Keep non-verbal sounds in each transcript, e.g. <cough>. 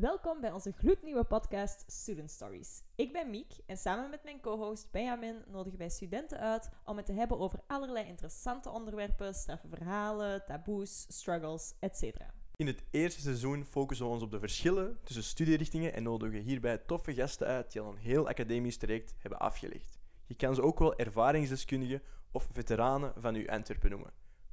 Welkom bij onze gloednieuwe podcast Student Stories. Ik ben Miek en samen met mijn co-host Benjamin nodigen wij studenten uit om het te hebben over allerlei interessante onderwerpen, straffe verhalen, taboes, struggles, etc. In het eerste seizoen focussen we ons op de verschillen tussen studierichtingen en nodigen hierbij toffe gasten uit die al een heel academisch traject hebben afgelegd. Je kan ze ook wel ervaringsdeskundigen of veteranen van uw Antwerpen noemen.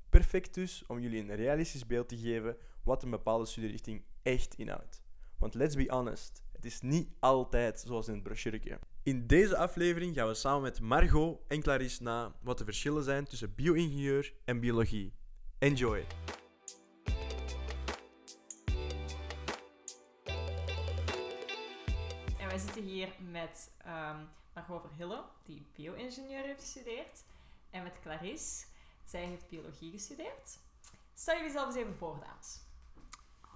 Perfect dus om jullie een realistisch beeld te geven wat een bepaalde studierichting echt inhoudt. Want let's be honest, het is niet altijd zoals in het brochuretje. In deze aflevering gaan we samen met Margot en Clarisse na wat de verschillen zijn tussen bio-ingenieur en biologie. Enjoy! En wij zitten hier met ehm Margot Verhille, die bio-ingenieur heeft gestudeerd. En met Clarisse, zij heeft biologie gestudeerd. Stel jullie zelf eens even voor, dames.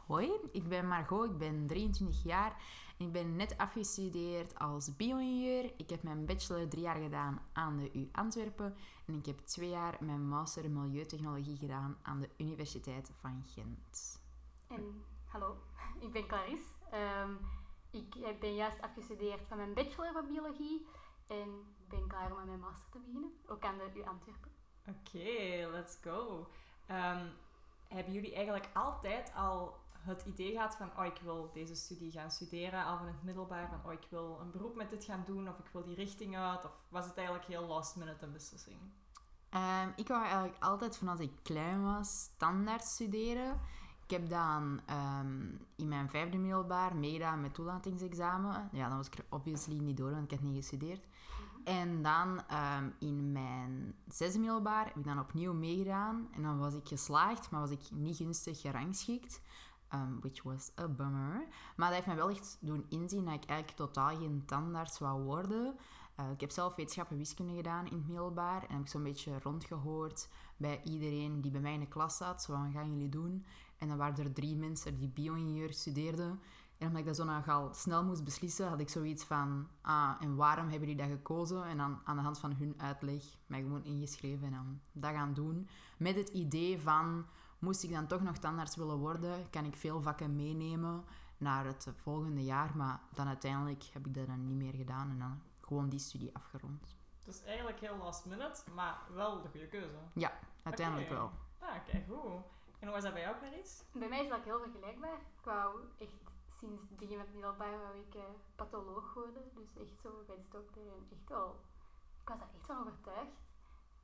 Hoi, ik ben Margot, ik ben 23 jaar en ik ben net afgestudeerd als bio-ingenieur. Ik heb mijn bachelor drie jaar gedaan aan de U Antwerpen en ik heb twee jaar mijn master milieutechnologie gedaan aan de Universiteit van Gent. En hallo, <laughs> ik ben Clarisse. Ehm, ik ben juist afgestudeerd van mijn bachelor van biologie en ben klaar om aan mijn master te beginnen, ook aan de U Antwerpen. Oké, let's go. Ehm, hebben jullie eigenlijk altijd al het idee gehad van oh, ik wil deze studie gaan studeren, al van het middelbaar, van oh, ik wil een beroep met dit gaan doen, of ik wil die richting uit, of was het eigenlijk heel last minute een beslissing? Ehm, ik wou eigenlijk altijd vanaf ik klein was standaard studeren. Ik heb dan ehm, in mijn vijfde middelbaar meegedaan met toelatingsexamen. Ja, dan was ik er obviously niet door, want ik had niet gestudeerd. En dan ehm, in mijn zesde middelbaar heb ik dan opnieuw meegedaan. En dan was ik geslaagd, maar was ik niet gunstig gerangschikt. Um, which was a bummer. Maar dat heeft mij wel echt doen inzien dat ik eigenlijk totaal geen tandarts wou worden. Uh, ik heb zelf wetenschappen en wiskunde gedaan in het middelbaar. En heb ik zo'n beetje rondgehoord bij iedereen die bij mij in de klas zat. Zo, wat gaan jullie doen? En dan waren er drie mensen die bio-ingenieur studeerden. En omdat ik dat zo nogal snel moest beslissen, had ik zoiets van... Ah, en waarom hebben die dat gekozen? En dan aan de hand van hun uitleg mij gewoon ingeschreven en dan dat gaan doen. Met het idee van... Moest ik dan toch nog tandarts willen worden, kan ik veel vakken meenemen naar het volgende jaar. Maar dan uiteindelijk heb ik dat dan niet meer gedaan en dan gewoon die studie afgerond. Dus eigenlijk heel last minute, maar wel de goede keuze. Ja, uiteindelijk wel. Ah, kijk, goed. En hoe was dat bij jou, Clarice? Bij mij is dat heel vergelijkbaar. Ik wou echt sinds het begin van het middelbaar wou ik eh, patholoog worden. Dus echt zo bij de dokter en echt wel... Ik was daar echt van overtuigd.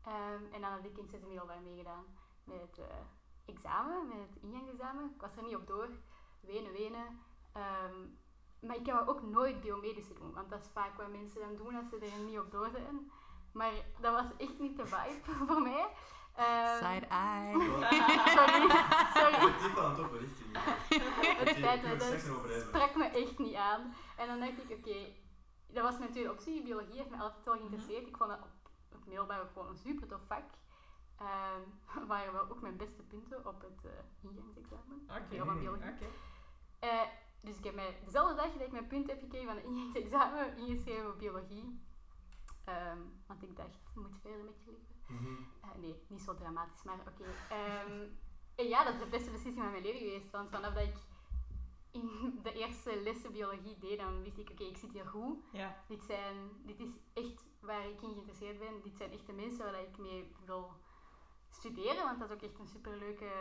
Ehm, en dan had ik in het zesde middelbaar meegedaan met het eh, examen, met het ingangsexamen. Ik was er niet op door. Wenen, wenen. Ehm, maar ik wou ook nooit biomedische doen, want dat is vaak wat mensen dan doen als ze er niet op door zijn. Maar dat was echt niet de vibe <laughs> voor mij. Ehm, Side eye. sorry, <laughs> sorry. Dit wel een toffe richting. <laughs> Het Ik het dat sprak me echt niet aan. En dan dacht ik, oké, dat was mijn tweede optie. Biologie heeft me altijd wel geïnteresseerd. Ik vond dat op het middelbaar gewoon een super tof vak. Ehm <laughs> waren wel ook mijn beste punten op het eh, ingangsexamen. Oké, biologie. oké. Eh, dus ik heb mij dezelfde dag dat ik mijn punt heb gekregen van het <laughs> ingangsexamen ingeschreven op biologie. Ehm, want ik dacht, je moet verder met je leven. Mhm. Eh, nee, niet zo dramatisch, maar oké. Ehm, <laughs> en ja, dat is de beste beslissing van mijn leven geweest. Want vanaf dat ik in de eerste lessen biologie deed, dan wist ik, oké, ik zit hier goed. Ja, Dit, zijn, dit is echt waar ik in geïnteresseerd ben. Dit zijn echt de mensen waar ik mee wil studeren, want dat is ook echt een superleuke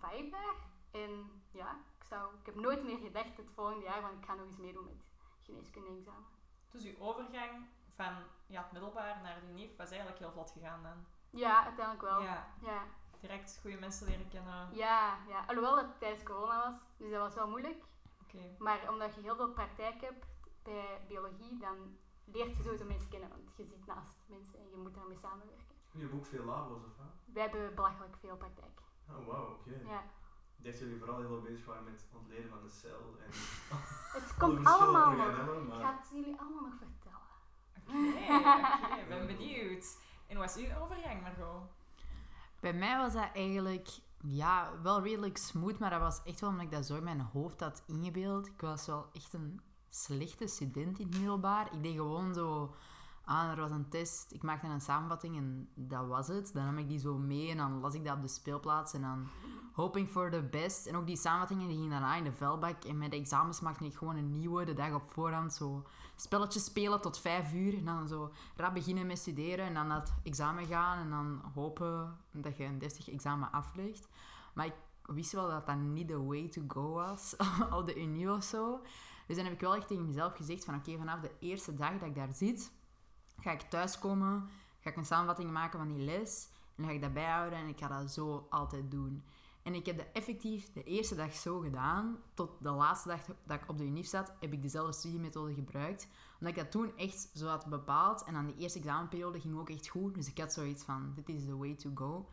vibe daar. En ja, ik, zou, ik heb nooit meer gedacht het volgende jaar, want ik ga nog eens meedoen met geneeskunde-examen. dus uw overgang van ja, het middelbaar naar de unief was eigenlijk heel vlot gegaan dan. Ja, uiteindelijk wel. Ja, Ja, direct goede mensen leren kennen. ja, ja. alhoewel het tijdens corona was, dus dat was wel moeilijk. Oké. Maar omdat je heel veel praktijk hebt bij biologie, dan leert je sowieso mensen kennen, want je zit naast mensen en je moet daarmee samenwerken. Je hebt ook veel labo's, of wat? Wij hebben belachelijk veel praktijk. Oh, wauw, oké. Ja. Ik dacht dat jullie vooral heel veel bezig waren met ontleden van de cel en <laughs> Het <laughs> komt allemaal nog. Ik ga het jullie allemaal nog vertellen. Oké, oké, ben benieuwd. En hoe was uw overgang, Margot? Bij mij was dat eigenlijk ja, wel redelijk smooth, maar dat was echt wel omdat ik dat zo in mijn hoofd had ingebeeld. Ik was wel echt een slechte student in het middelbaar. Ik deed gewoon zo Ah, er was een test. Ik maakte een samenvatting en dat was het. Dan nam ik die zo mee en dan las ik dat op de speelplaats. En dan hoping for the best. En ook die samenvattingen die gingen daarna in de vuilbak. En met de examens maakte ik gewoon een nieuwe de dag op voorhand. Zo spelletjes spelen tot vijf uur. En dan zo rap beginnen met studeren. En dan het examen gaan. En dan hopen dat je een deftig examen aflegt. Maar ik wist wel dat dat niet de way to go was <laughs> op de Unie of zo. Dus dan heb ik wel echt tegen mezelf gezegd van oké, vanaf de eerste dag dat ik daar zit, ga ik thuiskomen, ga ik een samenvatting maken van die les en ga ik dat bijhouden en ik ga dat zo altijd doen. En ik heb dat effectief de eerste dag zo gedaan, tot de laatste dag dat ik op de UNIF zat, heb ik dezelfde studiemethode gebruikt. Omdat ik dat toen echt zo had bepaald en dan de eerste examenperiode ging ook echt goed. Dus ik had zoiets van, dit is the way to go.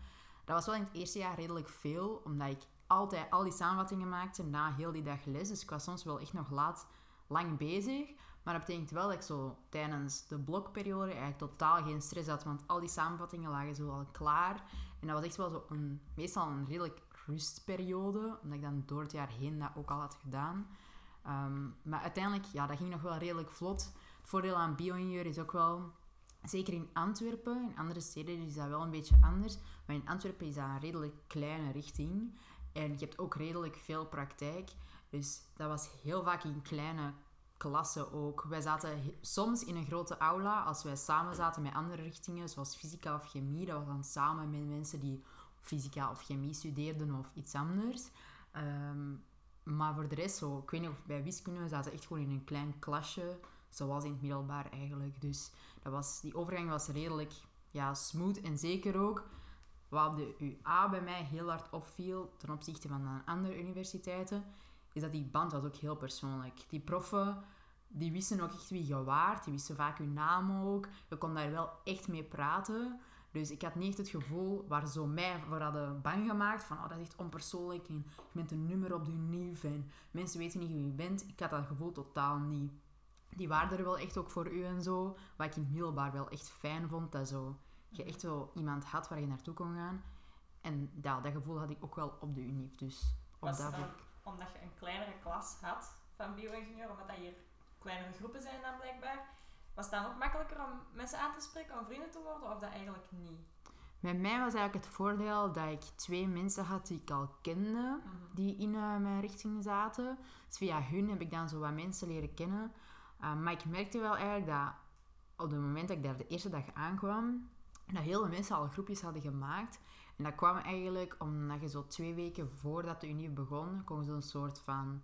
Dat was wel in het eerste jaar redelijk veel, omdat ik altijd al die samenvattingen maakte na heel die dag les. Dus ik was soms wel echt nog laat lang bezig. Maar dat betekent wel dat ik zo tijdens de blokperiode eigenlijk totaal geen stress had. Want al die samenvattingen lagen zo al klaar. En dat was echt wel zo een, meestal een redelijk rustperiode. Omdat ik dan door het jaar heen dat ook al had gedaan. Ehm, maar uiteindelijk, ja, dat ging nog wel redelijk vlot. Het voordeel aan bio-ingenieur is ook wel... Zeker in Antwerpen, in andere steden is dat wel een beetje anders. Maar in Antwerpen is dat een redelijk kleine richting. En je hebt ook redelijk veel praktijk. Dus dat was heel vaak in kleine klassen ook. Wij zaten soms in een grote aula als wij samen zaten met andere richtingen, zoals fysica of chemie. Dat was dan samen met mensen die fysica of chemie studeerden of iets anders. Ehm, maar voor de rest, zo, ik weet niet of bij wiskunde, we zaten echt gewoon in een klein klasje, zoals in het middelbaar eigenlijk. Dus dat was, die overgang was redelijk ja, smooth en zeker ook wat de UA bij mij heel hard opviel ten opzichte van andere universiteiten, is dat die band was ook heel persoonlijk. Die proffen, die wisten ook echt wie je waart. Die wisten vaak je naam ook. Je kon daar wel echt mee praten. Dus ik had niet echt het gevoel waar ze mij voor hadden bang gemaakt. Van, oh, dat is echt onpersoonlijk. En je bent een nummer op de unief. En mensen weten niet wie je bent. Ik had dat gevoel totaal niet. Die waren er wel echt ook voor u en zo. Wat ik in het middelbaar wel echt fijn vond. Dat zo, je echt wel iemand had waar je naartoe kon gaan. En ja, dat gevoel had ik ook wel op de unief. Dus op Was dat vlak. Omdat je een kleinere klas had van bio-ingenieur, omdat dat hier kleinere groepen zijn dan blijkbaar, was het dan ook makkelijker om mensen aan te spreken, om vrienden te worden, of dat eigenlijk niet? Met mij was eigenlijk het voordeel dat ik twee mensen had die ik al kende, die in eh, mijn richting zaten. Dus via hun heb ik dan zo wat mensen leren kennen. Uh, maar ik merkte wel eigenlijk dat op het moment dat ik daar de eerste dag aankwam, dat heel veel mensen al groepjes hadden gemaakt. En dat kwam eigenlijk omdat je zo twee weken voordat de unie begon, kon je zo'n soort van,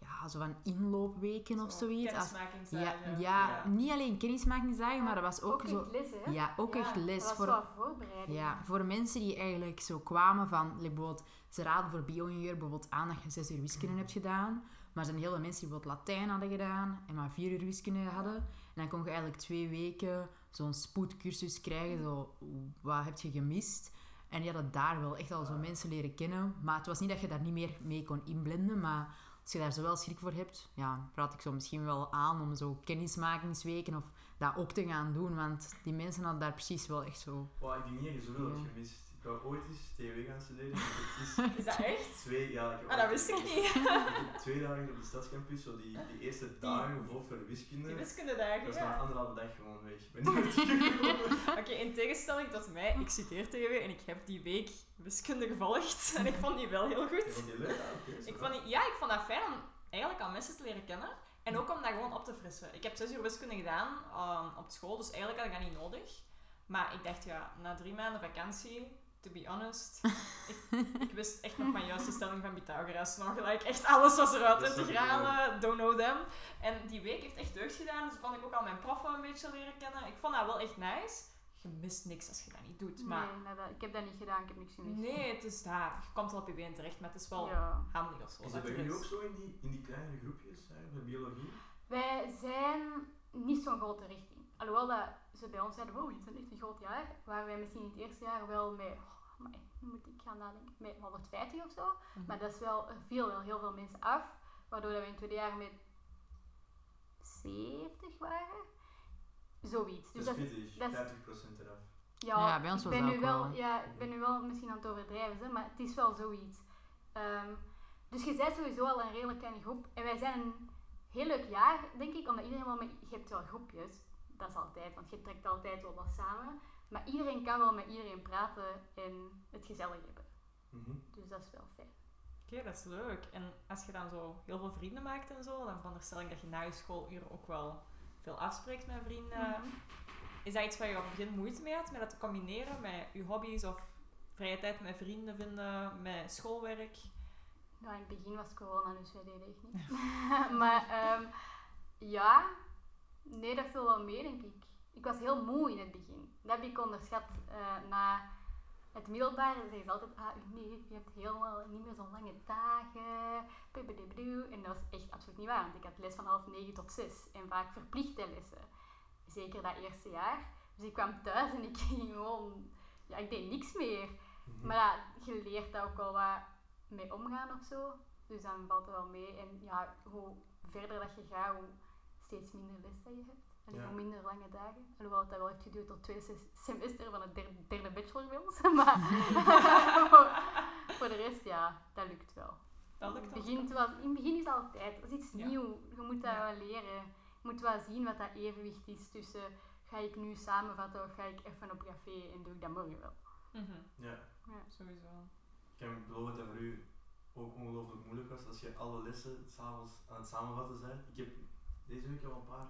ja, zo van inloopweken of Zo, zoiets. Als- ja, ja, Ja. niet alleen kennismakingsdagen, maar dat was ook, ook zo... echt les, hè? Ja, ook Ja, echt les. Dat was voor, wel voorbereiding. ja, voor mensen die eigenlijk zo kwamen van, bijvoorbeeld, ze raden voor bio-ingenieur bijvoorbeeld aan dat je zes uur wiskunde hebt gedaan. Maar er zijn heel veel mensen die bijvoorbeeld Latijn hadden gedaan en maar vier uur wiskunde hadden. En dan kon je eigenlijk twee weken zo'n spoedcursus krijgen, zo, wat heb je gemist? En die hadden daar wel echt al zo mensen leren kennen. Maar het was niet dat je daar niet meer mee kon inblenden, maar als je daar zo wel schrik voor hebt, ja, raad ik zo misschien wel aan om zo kennismakingsweken of dat ook te gaan doen. Want die mensen hadden daar precies wel echt zo Wow, ik denk niet dat je zoveel Ja. hebt gemist. Ik wou ooit eens TW gaan studeren. maar is Is dat echt? twee, ja, ik heb Ah, dat wist ik niet. <laughs> Ik heb twee dagen op de stadscampus, zo die, die eerste dagen vol voor wiskunde. Die wiskundedagen, dat is na ja. anderhalve dag gewoon weg. Ik. <laughs> Oké, in tegenstelling tot mij, ik citeer TW en ik heb die week wiskunde gevolgd. <laughs> En ik vond die wel heel Ik goed. vond die leuk, ja. Ik vond die, ja, ik vond dat fijn om eigenlijk al mensen te leren kennen. En ook om dat gewoon op te frissen. Ik heb zes uur wiskunde gedaan um, op school, dus eigenlijk had ik dat niet nodig. Maar ik dacht, ja, na drie maanden vakantie, to be honest, <laughs> ik, ik wist echt nog mijn juiste stelling van Pythagoras nog. Like, echt alles was eruit. Integralen, don't know them. En die week heeft echt deugd gedaan, dus kon ik ook al mijn proffen een beetje leren kennen. Ik vond dat wel echt nice. Je mist niks als je dat niet doet. Maar Nee, nee, dat- ik heb dat niet gedaan, ik heb niks gemist. nee, het is daar. Je komt wel op je been terecht, maar het is wel Ja. handig of zo. Is dat bij jullie ook zo in die, in die kleinere groepjes, eigenlijk, bij biologie? Wij zijn niet zo'n grote richting. Alhoewel dat ze bij ons zeiden, wow, je bent echt een groot jaar, waren wij misschien in het eerste jaar wel met, oh, moet ik gaan nadenken, met 150 of zo. Mhm. Maar dat is wel, er viel wel heel veel mensen af, waardoor dat we in het tweede jaar met 70 waren. Zoiets. Dus dat dat is pittig, dat is- 50% eraf. Ja, Ja, bij ons ik was ben dat nu wel. Ja, ik ben nu wel misschien aan het overdrijven, hè, maar het is wel zoiets. Ehm, dus je bent sowieso al een redelijk kleine groep. En wij zijn een heel leuk jaar, denk ik, omdat iedereen wel met... Je hebt wel groepjes. Dat is altijd, want je trekt altijd wel wat samen. Maar iedereen kan wel met iedereen praten en het gezellig hebben. Mhm. Dus dat is wel fijn. Oké, dat is leuk. En als je dan zo heel veel vrienden maakt en zo, dan veronderstel ik dat je na je schooluren ook wel veel afspreekt met vrienden. Mhm. Is dat iets waar je op het begin moeite mee had, met dat te combineren met je hobby's of vrije tijd met vrienden vinden, met schoolwerk? Nou, in het begin was corona, dus wij deden echt niet. <laughs> maar ehm, ja, nee, dat viel wel mee, denk ik. Ik was heel moe in het begin. Dat heb ik onderschat. eh, na het middelbaar zeggen ze altijd, ah, nee, je hebt helemaal niet meer zo'n lange dagen. En dat was echt absoluut niet waar, want ik had les van half negen tot zes. En vaak verplichte lessen. Zeker dat eerste jaar. Dus ik kwam thuis en ik <laughs> ging gewoon... Ja, ik deed niks meer. Mhm. Maar ja, je leert daar ook wel wat mee omgaan of zo. Dus dan valt het wel mee. En ja, hoe verder dat je gaat, hoe steeds minder les dat je hebt. En Ja. hoe minder lange dagen. Alhoewel het dat wel heeft geduurd tot het tweede se- semester van het derde, derde bachelor bij ons. <laughs> Maar <laughs> voor de rest, ja, dat lukt wel. Dat In lukt het ook. begin, was, in het begin is het altijd, dat is iets Ja. nieuw. Je moet dat Ja. wel leren. Je moet wel zien wat dat evenwicht is tussen ga ik nu samenvatten of ga ik even op café en doe ik dat morgen wel. Mhm, Ja, Sowieso. ik kan beloven dat voor u ook ongelooflijk moeilijk was als je alle lessen s'avonds aan het samenvatten bent. Ik heb deze week al een paar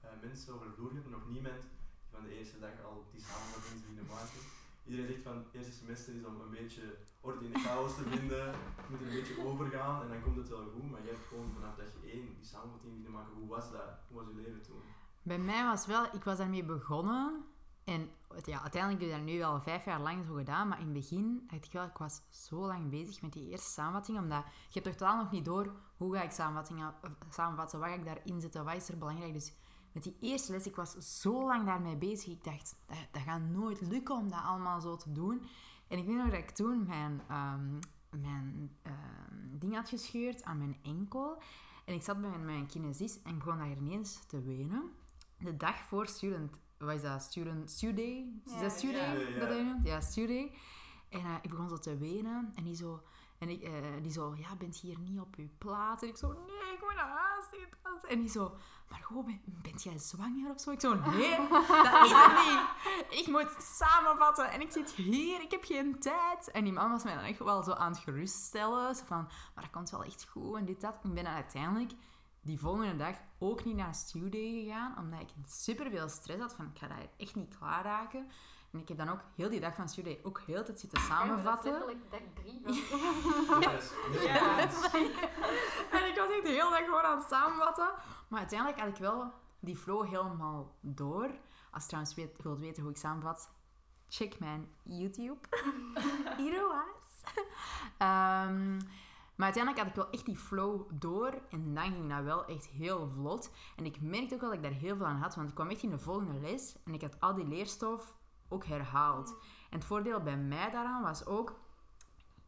eh, mensen over de vloer gehad, nog niemand die van de eerste dag al die is beginnen maken. Iedereen zegt van het eerste semester is om een beetje orde in de chaos te vinden, je moet er een beetje overgaan en dan komt het wel goed, maar je hebt gewoon vanaf je één die samenvatting beginnen maken. Hoe was dat? Hoe was je leven toen? Bij mij was wel, ik was daarmee begonnen. En ja, uiteindelijk heb ik dat nu al vijf jaar lang zo gedaan. Maar in het begin dacht ik wel, ik was zo lang bezig met die eerste samenvatting. Omdat je hebt totaal nog niet door hoe ga ik samenvattingen, samenvatten, wat ga ik daarin zetten, wat is er belangrijk. Dus met die eerste les, ik was zo lang daarmee bezig. Ik dacht, dat, dat gaat nooit lukken om dat allemaal zo te doen. En ik weet nog dat ik toen mijn, ehm, mijn ehm, ding had gescheurd aan mijn enkel. En ik zat bij mijn, kinesist en begon daar ineens te wenen. De dag voor student, wat is dat? Student? Is dat studay? ja. Dat noemt? Ja, studay. En eh, ik begon zo te wenen en die zo... En ik, eh, die zo, ja, bent hier niet op je plaats? En ik zo, nee, ik moet naar huis. En die zo, maar gewoon, ben, bent jij zwanger of zo? Ik zo, nee, <laughs> dat is het niet. Ik moet samenvatten en ik zit hier, ik heb geen tijd. En die man was mij dan echt wel zo aan het geruststellen. Zo van, maar dat komt wel echt goed en dit, dat. Ik ben dan uiteindelijk die volgende dag ook niet naar Studay gegaan, omdat ik super veel stress had van, ik ga hier echt niet klaar raken. En ik heb dan ook heel die dag van Studay ook heel de tijd zitten samenvatten. <laughs> Ja, dat is dag drie. Dat is heel Ja. En ik was echt de hele dag gewoon aan het samenvatten. Maar uiteindelijk had ik wel die flow helemaal door. Als je trouwens weet, wilt weten hoe ik samenvat, check mijn YouTube. <laughs> Iroas. Ehm maar uiteindelijk had ik wel echt die flow door. En dan ging dat wel echt heel vlot. En ik merkte ook wel dat ik daar heel veel aan had. Want ik kwam echt in de volgende les. En ik had al die leerstof ook herhaald. En het voordeel bij mij daaraan was ook...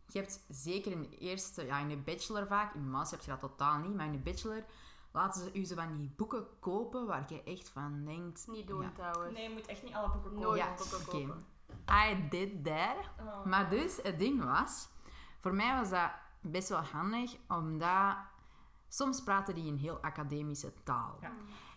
Je hebt zeker in de eerste, ja, in de bachelor vaak, in de master heb je dat totaal niet, maar in de bachelor laten ze u zo van die boeken kopen waar je echt van denkt. Niet doen Ja. trouwens. Nee, je moet echt niet alle boeken kopen. Nooit Ja, boeken oké. kopen. I did that. Oh. Maar dus, het ding was, voor mij was dat best wel handig, omdat soms praten die een heel academische taal. Ja.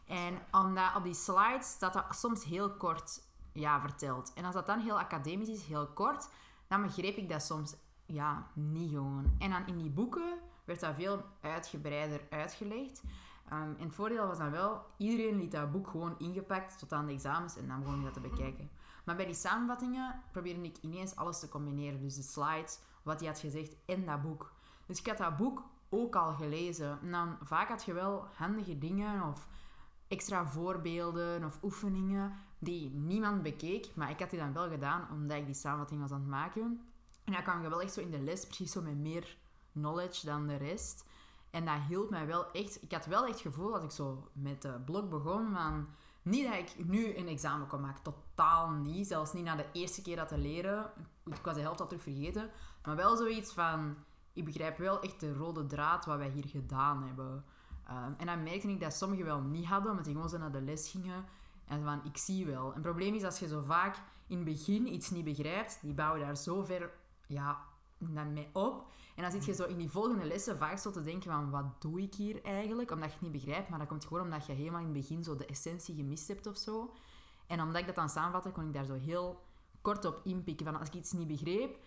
En omdat op die slides staat dat soms heel kort ja, verteld. En als dat dan heel academisch is, heel kort, dan begreep ik dat soms ja, niet gewoon. En dan in die boeken werd dat veel uitgebreider uitgelegd. Ehm, en het voordeel was dan wel, iedereen liet dat boek gewoon ingepakt tot aan de examens en dan begon ik dat te bekijken. Maar bij die samenvattingen probeerde ik ineens alles te combineren. Dus de slides, wat hij had gezegd en dat boek. Dus ik had dat boek ook al gelezen. En dan vaak had je wel handige dingen of extra voorbeelden of oefeningen die niemand bekeek. Maar ik had die dan wel gedaan omdat ik die samenvatting was aan het maken. En dan kwam je wel echt zo in de les, precies zo met meer knowledge dan de rest. En dat hielp mij wel echt... Ik had wel echt het gevoel dat ik zo met de blok begon van... Niet dat ik nu een examen kon maken, totaal niet. Zelfs niet na de eerste keer dat te leren. Ik was de helft al terug vergeten. Maar wel zoiets van... Ik begrijp wel echt de rode draad wat wij hier gedaan hebben. Ehm, en dan merkte ik dat sommigen wel niet hadden, omdat die gewoon zo naar de les gingen. En van, ik zie wel. En het probleem is als je zo vaak in het begin iets niet begrijpt, die bouwen daar zo ver ja, naar mij op. En dan zit je zo in die volgende lessen vaak zo te denken van, wat doe ik hier eigenlijk? Omdat je het niet begrijpt, maar dat komt gewoon omdat je helemaal in het begin zo de essentie gemist hebt of zo. En omdat ik dat dan samenvatte, kon ik daar zo heel kort op inpikken. Van als ik iets niet begreep,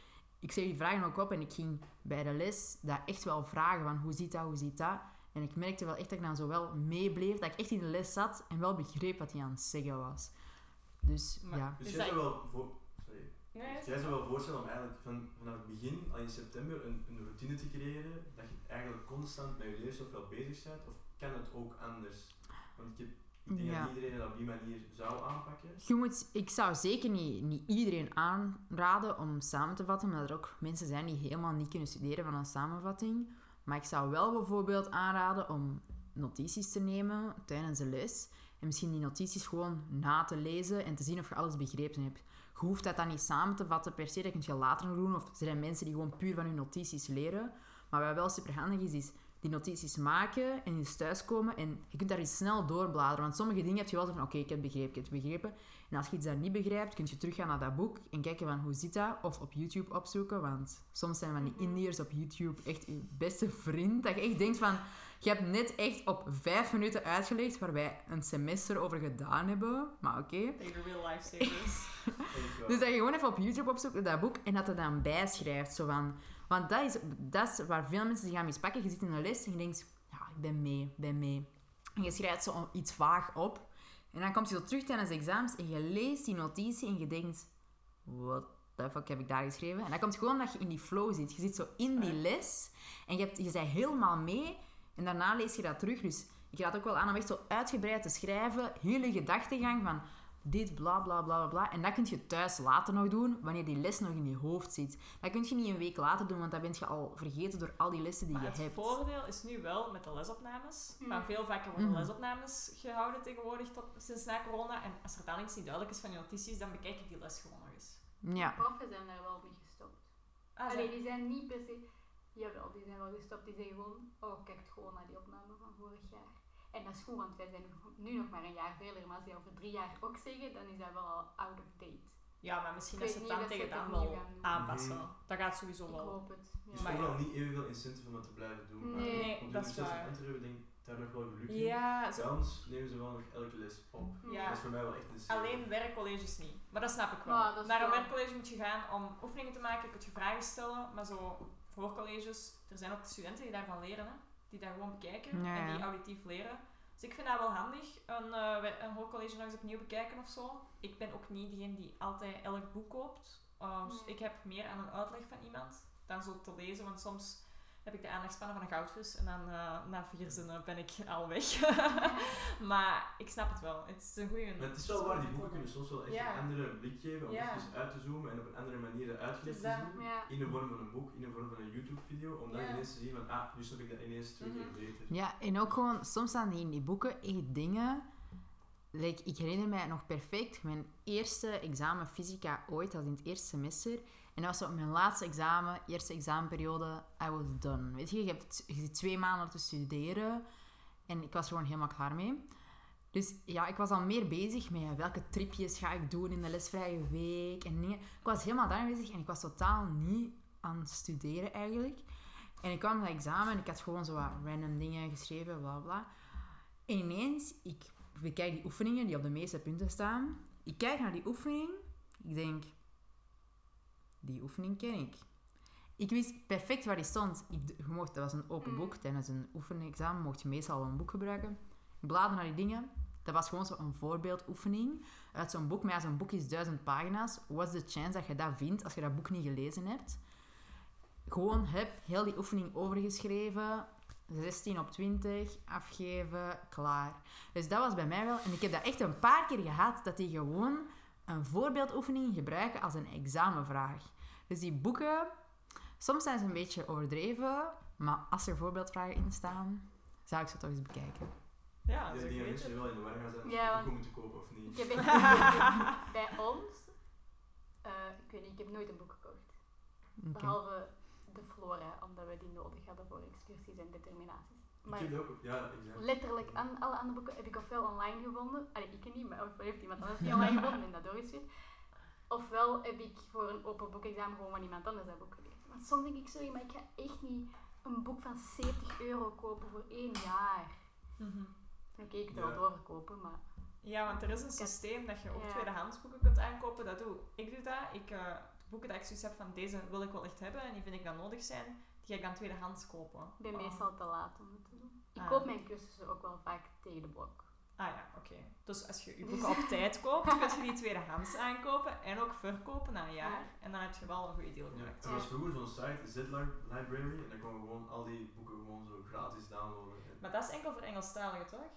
ik schreef die vragen ook op en ik ging bij de les dat echt wel vragen van, hoe zit dat, hoe zit dat? En ik merkte wel echt dat ik dan zo wel meebleef, dat ik echt in de les zat en wel begreep wat hij aan het zeggen was. Dus Maar- ja. Dus Is jij dat- zou wel voor... Sorry. Nee, Dus jij zou wel voorstellen om eigenlijk van, vanaf het begin, al in september, een, een routine te creëren, dat je eigenlijk constant met je leerstof wel bezig bent, of kan het ook anders? Want ik, heb, ik denk Ja. dat iedereen dat op die manier zou aanpakken. Je moet, ik zou zeker niet, niet iedereen aanraden om samen te vatten, omdat er ook mensen zijn die helemaal niet kunnen studeren van een samenvatting. Maar ik zou wel bijvoorbeeld aanraden om notities te nemen tijdens de les. En misschien die notities gewoon na te lezen en te zien of je alles begrepen hebt. Je hoeft dat dan niet samen te vatten per se, dat kun je later nog doen. Of er zijn mensen die gewoon puur van hun notities leren. Maar wat wel super handig is, is die notities maken en eens thuiskomen. En je kunt daar eens snel doorbladeren. Want sommige dingen heb je wel zo van, oké, ik heb het begrepen, ik heb het begrepen. En als je iets daar niet begrijpt, kun je teruggaan naar dat boek en kijken van hoe zit dat. Of op YouTube opzoeken, want soms zijn van die Indiërs op YouTube echt je beste vriend. Dat je echt denkt van, je hebt net echt op vijf minuten uitgelegd waar wij een semester over gedaan hebben. Maar oké. Tegen real life savers. <laughs> Dus dat je gewoon even op YouTube opzoekt, dat boek, en dat er dan bijschrijft. Zo van, want dat is, dat is waar veel mensen zich gaan mispakken. Je zit in een les en je denkt, ja, ik ben mee, ik ben mee. En je schrijft zo iets vaag op. En dan komt je zo terug tijdens de examens en je leest die notitie en je denkt, what the fuck heb ik daar geschreven? En dat komt gewoon omdat je in die flow zit. Je zit zo in die les en je, hebt, je bent helemaal mee. En daarna lees je dat terug. Dus ik raad ook wel aan om echt zo uitgebreid te schrijven. Hele gedachtegang van dit, bla bla bla bla bla. En dat kun je thuis later nog doen, wanneer die les nog in je hoofd zit. Dat kun je niet een week later doen, want dan ben je al vergeten door al die lessen die Maar je het hebt. voordeel is nu wel met de lesopnames. Mm. Van veel vaker worden Mhm. lesopnames gehouden tegenwoordig tot, sinds na corona. En als er dan iets niet duidelijk is van je notities, dan bekijk ik die les gewoon nog eens. Ja. Proffen zijn daar wel mee gestopt. Ah. Allee, die zijn niet per se... Jawel, die zijn wel gestopt. Die zeggen gewoon, oh, kijk gewoon naar die opname van vorig jaar. En dat is goed, want wij zijn nu nog maar een jaar verder. Maar als die over drie jaar ook zeggen, dan is dat wel al out of date. Ja, maar misschien Ik dat ze het dan tegen het dan wel aanpassen. Mhm. Dat gaat sowieso Ik wel. hoop het. Ja. Maar toch ja. wel niet evenveel incentive om dat te blijven doen. maar Nee. Nee, op de dat is waar. denk ik daar nog wel geluk in. Ja, zo- Bij ons nemen ze wel nog elke les op. Ja. Dat is voor mij wel echt een alleen werkcolleges niet. Maar dat snap ik wel. Maar Naar een werkcollege moet je gaan om oefeningen te maken, kun je vragen stellen. Maar zo voor colleges, er zijn ook studenten die daarvan leren, hè? Die dat gewoon bekijken Ja, en die auditief leren. Dus ik vind dat wel handig, een, eh, wer- een hoorcollege nog eens opnieuw bekijken of zo. Ik ben ook niet degene die altijd elk boek koopt. Uh, dus ik heb meer aan een uitleg van iemand dan zo te lezen, want soms heb ik de aandachtspannen van een goudvis en dan eh, na vier zinnen ben ik al weg. <laughs> maar ik snap het wel. Het is een goede. Het is wel waar, die boeken kunnen soms wel echt Ja. een andere blik geven om Ja. uit te zoomen en op een andere manier Dus te zien. Ja. In de vorm van een boek, in de vorm van een YouTube-video, om dan Ja. ineens te zien van, ah, nu snap ik dat ineens twee keer Mhm. beter. Ja, en ook gewoon, soms staan die in die boeken echt dingen. Like, ik herinner mij nog perfect mijn eerste examen fysica ooit, dat was in het eerste semester. En dat was zo mijn laatste examen, eerste examenperiode, I was done. Weet je, je, hebt, je zit twee maanden te studeren en ik was gewoon helemaal klaar mee. Dus ja, ik was al meer bezig met welke tripjes ga ik doen in de lesvrije week en dingen. Ik was helemaal daarmee bezig en ik was totaal niet aan het studeren eigenlijk. En ik kwam naar het examen en ik had gewoon zo wat random dingen geschreven, bla bla. En ineens, ik bekijk die oefeningen die op de meeste punten staan. Ik kijk naar die oefening. Ik denk, die oefening ken ik. Ik wist perfect waar die stond. Ik, mocht, dat was een open Mm. boek. Tijdens een oefenexamen mocht je meestal een boek gebruiken. Ik bladerde naar die dingen. Dat was gewoon zo'n voorbeeldoefening uit zo'n boek. Maar ja, zo'n boek is duizend pagina's. What's the chance dat je dat vindt als je dat boek niet gelezen hebt? Gewoon heb heel die oefening overgeschreven. 16 op 20, afgeven, klaar. Dus dat was bij mij wel. En ik heb dat echt een paar keer gehad, dat die gewoon een voorbeeldoefening gebruiken als een examenvraag. Dus die boeken, soms zijn ze een beetje overdreven, maar als er voorbeeldvragen in staan, zou ik ze toch eens bekijken. Ja, dat Die een mensen wel in de war gaan of Ja, boeken moeten kopen of Ik niet. heb echt <laughs> <laughs> bij ons, eh, ik weet niet, ik heb nooit een boek gekocht. Behalve de flora, omdat we die nodig hadden voor excursies en determinaties. Ik Maar ook, ja, exact. letterlijk aan alle andere boeken heb ik ofwel online gevonden, allee, ik niet, maar ofwel heeft iemand anders die online gevonden en dat doorgestuurd. Ofwel heb ik voor een open boekexamen gewoon van iemand anders dat boek gelezen. Want soms denk ik, sorry, maar ik ga echt niet een boek van 70 euro kopen voor één jaar. Mhm. Oké, ik kan het Ja. wel doorverkopen, maar... Ja, want er is een systeem dat je ook Ja. tweedehands boeken kunt aankopen. Dat doe ik. doe dat. Ik, eh, de boeken dat ik zoiets heb van deze wil ik wel echt hebben en die vind ik dan nodig zijn, die ga ik dan tweedehands kopen. Ik ben meestal te laat om het te doen. Ik Ah. koop mijn cursussen ook wel vaak tegen de blok. Ah ja, oké. Dus als je je boeken op tijd koopt, kun je die tweedehands aankopen en ook verkopen na een jaar. Ja. En dan heb je wel een goede deal Ja, gemaakt. er was vroeger zo'n site, Z-Library, en dan kon je gewoon al die boeken gewoon zo gratis downloaden. En- Maar dat is enkel voor Engelstaligen, toch?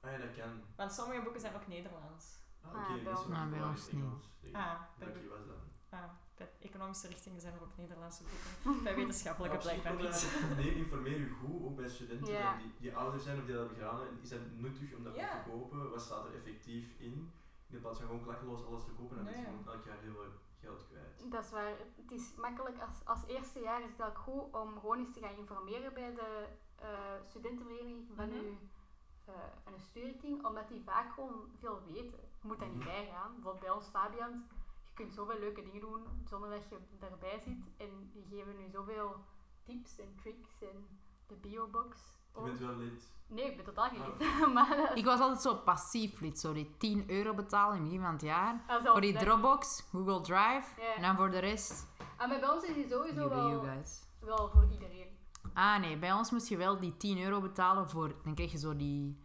Ah ja, dat kan. Want sommige boeken zijn ook Nederlands. Ah, Ah, oké, bij dat wel Ah, bij waar, ons is niet. Ah, bij, Dank je, was dat. ah, bij economische richtingen zijn er ook Nederlandse boeken. Bij wetenschappelijke blijkbaar niet. Nee, informeer je goed, ook bij studenten Ja. die, die ouder zijn of die dat hebben gedaan. En Is het nuttig om dat te kopen? Wat staat er effectief in? In plaats van gewoon klakkeloos alles te kopen, dan Nee, is je ja. gewoon elk jaar heel veel geld kwijt. Dat is waar. Het is makkelijk. Als, als eerste jaar is het ook goed om gewoon eens te gaan informeren bij de eh, studentenvereniging van, Mhm. uw, eh, van uw studierichting, omdat die vaak gewoon veel weten. Je moet daar niet Mhm. bij gaan. Bijvoorbeeld bij ons Fabians, je kunt zoveel leuke dingen doen zonder dat je daarbij zit. En die geven nu zoveel tips en tricks en de biobox. Je bent wel lid. Nee, ik ben totaal geen Ah. lid. <laughs> maar dat is- Ik was altijd zo passief lid, zo die 10 euro betalen in het begin van het jaar. is Voor die Dropbox, Google Drive. En dan voor de rest, Ah, maar bij ons is die sowieso you wel, guys. wel voor iedereen. Ah nee, bij ons moest je wel die 10 euro betalen voor... Dan kreeg je zo die...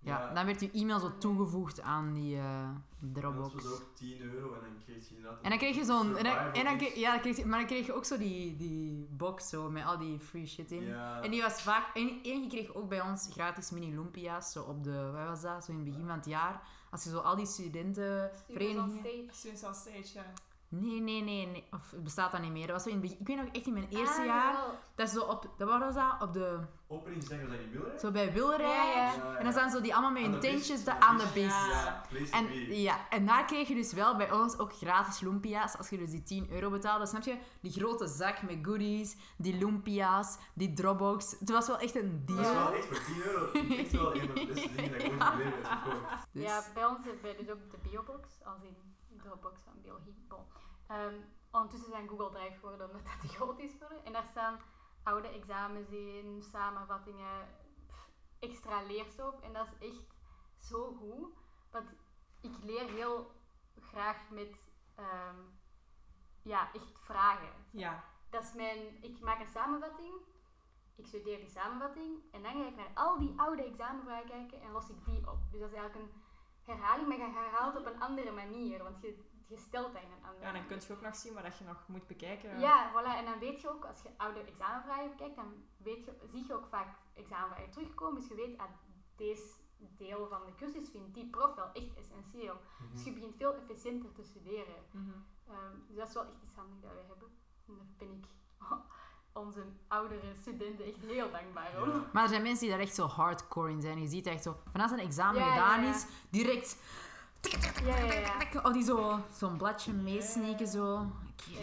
Ja, Ja. dan werd je e-mail zo toegevoegd aan die eh Dat Dropbox. was ook 10 euro en dan kreeg je inderdaad... En dan kreeg je zo'n... En dan, survival en dan iets. kreeg, ja, dan kreeg je, maar dan kreeg je ook zo die, die box zo, met al die free shit in. Ja. En die was vaak... En, en je kreeg ook bij ons gratis mini lumpia's, zo op de... Wat was dat? Zo in het begin van het jaar. Als je zo al die. Stage. Students on stage, ja. Nee, nee, nee, nee. Of het bestaat dat niet meer. Dat was zo in begin... Ik weet nog echt in mijn eerste Ah, jaar... jawel. Dat is zo op... Dat was dat? Op de... Openingsdag was dat in Wilrijk? Zo bij Wilrijk. Ja, ja. En dan staan zo die allemaal met hun tentjes de aan de to En, ja, en daar kreeg je dus wel bij ons ook gratis lumpia's. Als je dus die 10 euro betaalde, snap je? Die grote zak met goodies, die lumpia's, die Dropbox. Het was wel echt een Dat is deal. wel echt voor 10 euro. <laughs> Echt wel een van de beste dingen dat ik ooit in mijn leven heb gekocht. Dus, Ja, bij ons hebben we dus ook de biobox, als in Dropbox van biologie. Bon. Ehm, ondertussen zijn Google Drive geworden omdat dat te groot is voor En daar staan oude examens in, samenvattingen, pff, extra leerstof. En dat is echt zo goed. Want ik leer heel graag met ehm, ja, echt vragen. Ja. Dat is mijn, ik maak een samenvatting, ik studeer die samenvatting en dan ga ik naar al die oude examenvragen kijken en los ik die op. Dus dat is eigenlijk een herhaling, maar je herhaalt op een andere manier, want je, je stelt dat in een andere Ja, dan kun je ook nog zien wat je nog moet bekijken. Ja, voilà. En dan weet je ook, als je oude examenvragen bekijkt, dan weet je, zie je ook vaak examenvragen terugkomen. Dus je weet, ah, deze deel van de cursus vindt die prof wel echt essentieel. Dus je begint veel efficiënter te studeren. Mhm. Ehm, dus dat is wel echt iets handig dat we hebben. En daar ben ik <laughs> onze oudere studenten echt heel dankbaar om. Ja. Maar er zijn mensen die daar echt zo hardcore in zijn. Je ziet echt zo, van als een examen Ja, ja, gedaan ja. is, direct Ja, ja, ja. al die zo, zo'n bladje meesneken zo. Oké, Ja.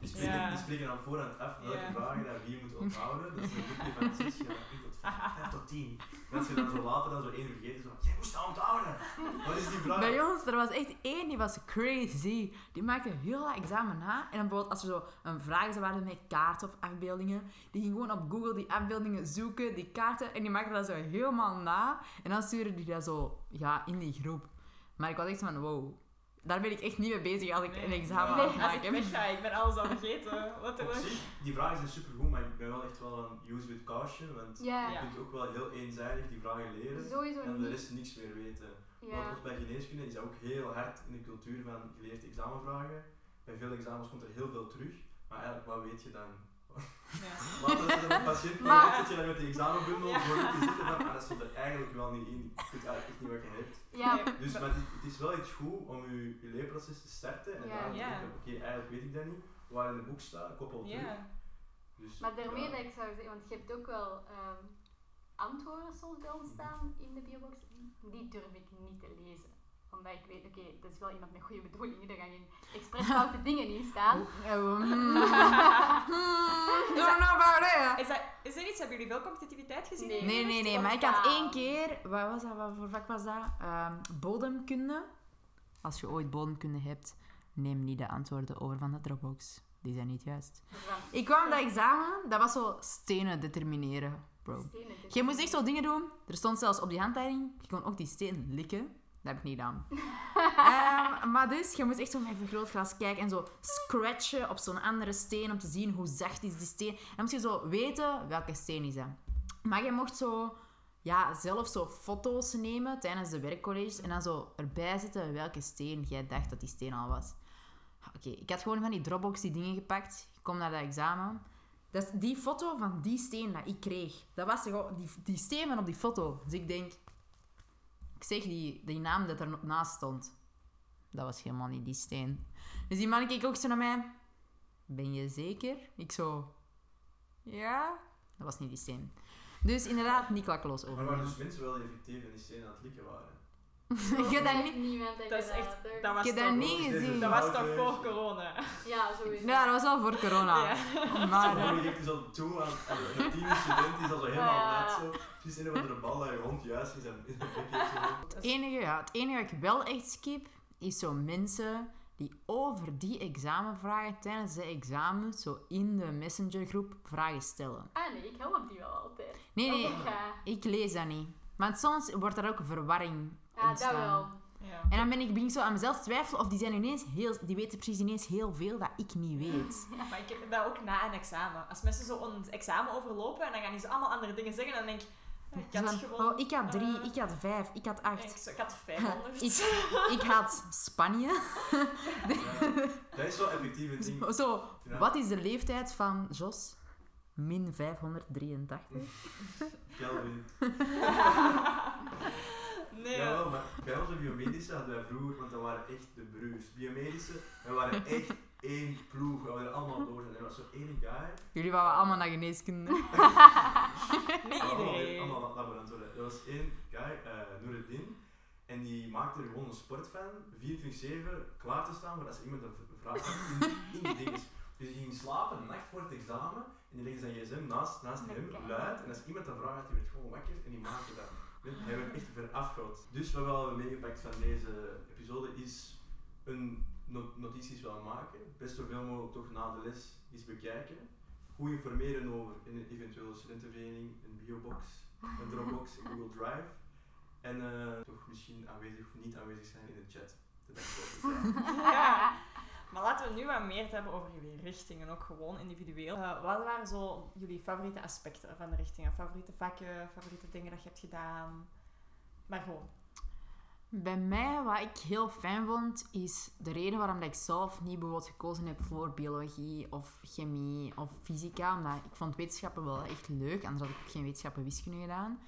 ik Ja. die spreken dan voorhand af welke Ja. vragen dat wie moet onthouden. Dat is een boekje van 6 tot 5 tot 10. En als je dan zo later dan zo één vergeet, is zo, jij moest dat onthouden. Wat is die vraag? Bij ons, er was echt één die was crazy. Die maakte heel dat examen na. En dan bijvoorbeeld als er zo een vraag zou waren met kaarten of afbeeldingen, die ging gewoon op Google die afbeeldingen zoeken, die kaarten, en die maakte dat zo helemaal na. En dan stuurde die dat zo ja, in die groep. Maar ik was echt van, wow. Daar ben ik echt niet mee bezig als ik Nee. een examen het Als ik ik ben alles al vergeten. <laughs> Wat Op er zich, die vragen zijn supergoed, maar ik ben wel echt wel een use with caution, want Ja, je kunt ook wel heel eenzijdig die vragen leren sowieso en de niet. rest niks meer weten. Want Ja. ook bij geneeskunde is dat ook heel hard in de cultuur van geleerd examenvragen. Bij veel examens komt er heel veel terug, maar eigenlijk wat weet je dan? Ja. Later als je een patiënt Maar- zit je dan met die examenbundel Ja. voor je te zitten van, ah, dat stond er eigenlijk wel niet in. Ik weet eigenlijk echt niet wat je hebt. Ja. Dus maar het, is, het is wel iets goed om je, je leerproces te starten en Ja. dan te Ja. denken, oké, eigenlijk weet ik dat niet. Waar in het boek staat, koppel terug. Ja. Dus, maar daarmee ja. dat ik zou zeggen, want je hebt ook wel ehm, antwoorden soms bij ons staan in de biobox, die durf ik niet te lezen. Omdat ik weet, oké, dat is wel iemand met goede bedoelingen, er gaan geen expres foute dingen in staan. <laughs> <laughs> Is, er iets, hebben jullie veel competitiviteit gezien? Nee. Nee, nee, Maar ik had één keer... Wat was dat? Wat voor vak was dat? Ehm, bodemkunde. Als je ooit bodemkunde hebt, neem niet de antwoorden over van de Dropbox. die zijn niet juist. Ik kwam dat examen, dat was zo stenen determineren, bro. stenen Je moest echt zo dingen doen. Er stond zelfs op die handleiding, je kon ook die steen likken. Dat heb ik niet gedaan. <laughs> Ehm, maar dus, je moest echt zo met een vergrootglas kijken en zo scratchen op zo'n andere steen om te zien hoe zacht is die steen. En dan moest je zo weten welke steen is dat. Maar je mocht zo, ja, zelf zo foto's nemen tijdens de werkcolleges en dan zo erbij zetten welke steen jij dacht dat die steen al was. Oké, ik had gewoon van die Dropbox die dingen gepakt. Ik kom naar dat examen. Dat is die foto van die steen dat ik kreeg. Dat was die, die steen van op die foto. Dus ik denk... Ik zeg die, die naam dat er naast stond. Dat was helemaal niet die steen. Dus die man keek ook zo naar mij. Ben je zeker? Ik zo... Ja? Dat was niet die steen. Dus inderdaad, niet klakkeloos Maar over. waren dus mensen wel effectief en die stenen aan het likken waren? Ik heb dat niet... Niemand Dat is echt... Dat was Ik heb dat toch- niet gezien. Dat was toch voor corona? Ja, sowieso. Ja, dat was wel voor corona. Ja. Maar... Maar je geeft dus al toe aan, een tiende student die is al zo helemaal Ja. net zo. Precies een of andere bal dat je hond juist is en in zo. Het enige, ja, het enige wat ik wel echt skip, is zo mensen die over die examenvragen tijdens de examens zo in de messengergroep vragen stellen. Ah nee, ik help die wel altijd. Nee, nee, ik ga. ik lees dat niet. Want soms wordt er ook verwarring Ah, dat wel. Ja. En dan ben ik, begin ik zo aan mezelf twijfelen of die zijn ineens heel, die weten precies ineens heel veel dat ik niet weet. <laughs> Maar ik heb dat ook na een examen. Als mensen zo een examen overlopen en dan gaan die zo allemaal andere dingen zeggen, dan denk ik, ik had gewoon... oh, ik had drie, eh, ik had vijf, ik had acht. ik had 500. <laughs> Ik, ik had Spanje. <laughs> Ja. Dat is wel effectief een ding. Zo, zo, Ja. wat is de leeftijd van Jos? Min 583. Kelvin. Nee. Jawel, maar bij onze biomedische hadden wij vroeger, want dat waren echt de broers. Biomedische, wij waren echt één ploeg. We waren allemaal door. En er was zo één guy. Jullie waren allemaal naar geneeskunde. <laughs> <laughs> Allemaal, iedereen. allemaal laboratoren. Er was één guy, uh, Noureddin, en die maakte er gewoon een sport van, 24-7 klaar te staan voor als iemand een vraag had in, in die dinges. Dus die ging slapen een nacht voor het examen en die legde zijn gsm naast, naast hem, luid. En als iemand een vraag had, die werd gewoon wakker en die maakte dat. Hij werd echt verafgoud. Dus wat we al hebben meegepakt van deze episode is een no- notities wel maken. Best zoveel mogelijk toch na de les eens bekijken. Goed informeren over een eventuele studentenvereniging, een biobox, een Dropbox, een Google Drive. En eh, toch misschien aanwezig of niet aanwezig zijn in de chat. Dat is wel goed, ja. <laughs> <laughs> <laughs> Maar laten we nu wat meer hebben over jullie richtingen, ook gewoon individueel. Eh, wat waren zo jullie favoriete aspecten van de richtingen? Favoriete vakken, favoriete dingen dat je hebt gedaan? Maar gewoon. Bij mij, wat ik heel fijn vond, is de reden waarom ik zelf niet bijvoorbeeld gekozen heb voor biologie of chemie of fysica. Omdat ik vond wetenschappen wel echt leuk, anders had ik geen wetenschappen wiskunde gedaan.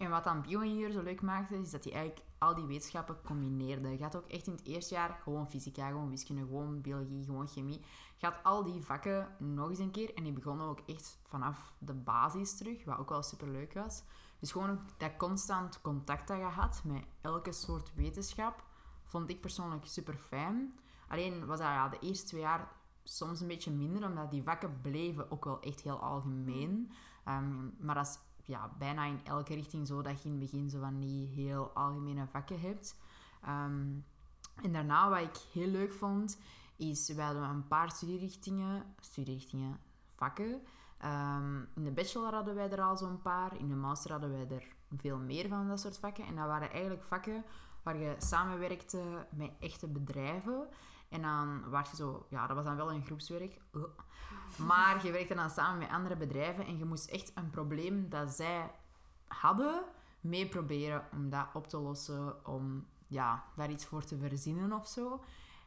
En wat dan bio-ingenieur zo leuk maakte, is dat hij eigenlijk al die wetenschappen combineerde. Je had ook echt in het eerste jaar gewoon fysica, gewoon wiskunde, gewoon biologie, gewoon chemie. Je had al die vakken nog eens een keer en die begonnen ook echt vanaf de basis terug, wat ook wel super leuk was. Dus gewoon ook dat constant contact dat je had met elke soort wetenschap, vond ik persoonlijk super fijn. Alleen was dat ja, de eerste twee jaar soms een beetje minder, omdat die vakken bleven ook wel echt heel algemeen. Ehm, maar dat is ja, bijna in elke richting zo dat je in het begin zo van die heel algemene vakken hebt. Ehm, en daarna, wat ik heel leuk vond, is we hadden een paar studierichtingen, studierichtingen, vakken. Ehm, in de bachelor hadden wij er al zo'n paar, in de master hadden wij er veel meer van dat soort vakken. En dat waren eigenlijk vakken waar je samenwerkte met echte bedrijven. En dan was je zo, ja, dat was dan wel een groepswerk. Maar je werkte dan samen met andere bedrijven en je moest echt een probleem dat zij hadden mee proberen om dat op te lossen, om ja, daar iets voor te verzinnen of zo.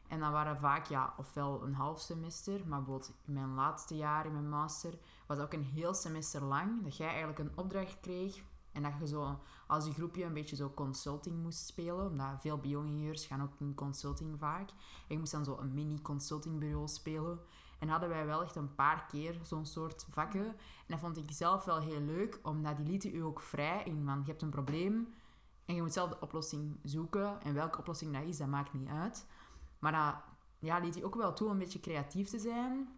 En dan waren vaak, ja, ofwel een half semester, maar bijvoorbeeld in mijn laatste jaar in mijn master was ook een heel semester lang dat jij eigenlijk een opdracht kreeg en dat je zo als je groepje een beetje zo consulting moest spelen, omdat veel bio-ingenieurs gaan ook in consulting vaak. Je moest dan zo een mini-consultingbureau spelen. En hadden wij wel echt een paar keer zo'n soort vakken. En dat vond ik zelf wel heel leuk, omdat die lieten u ook vrij in van je hebt een probleem en je moet zelf de oplossing zoeken. En welke oplossing dat is, dat maakt niet uit. Maar dat ja, liet je ook wel toe om een beetje creatief te zijn,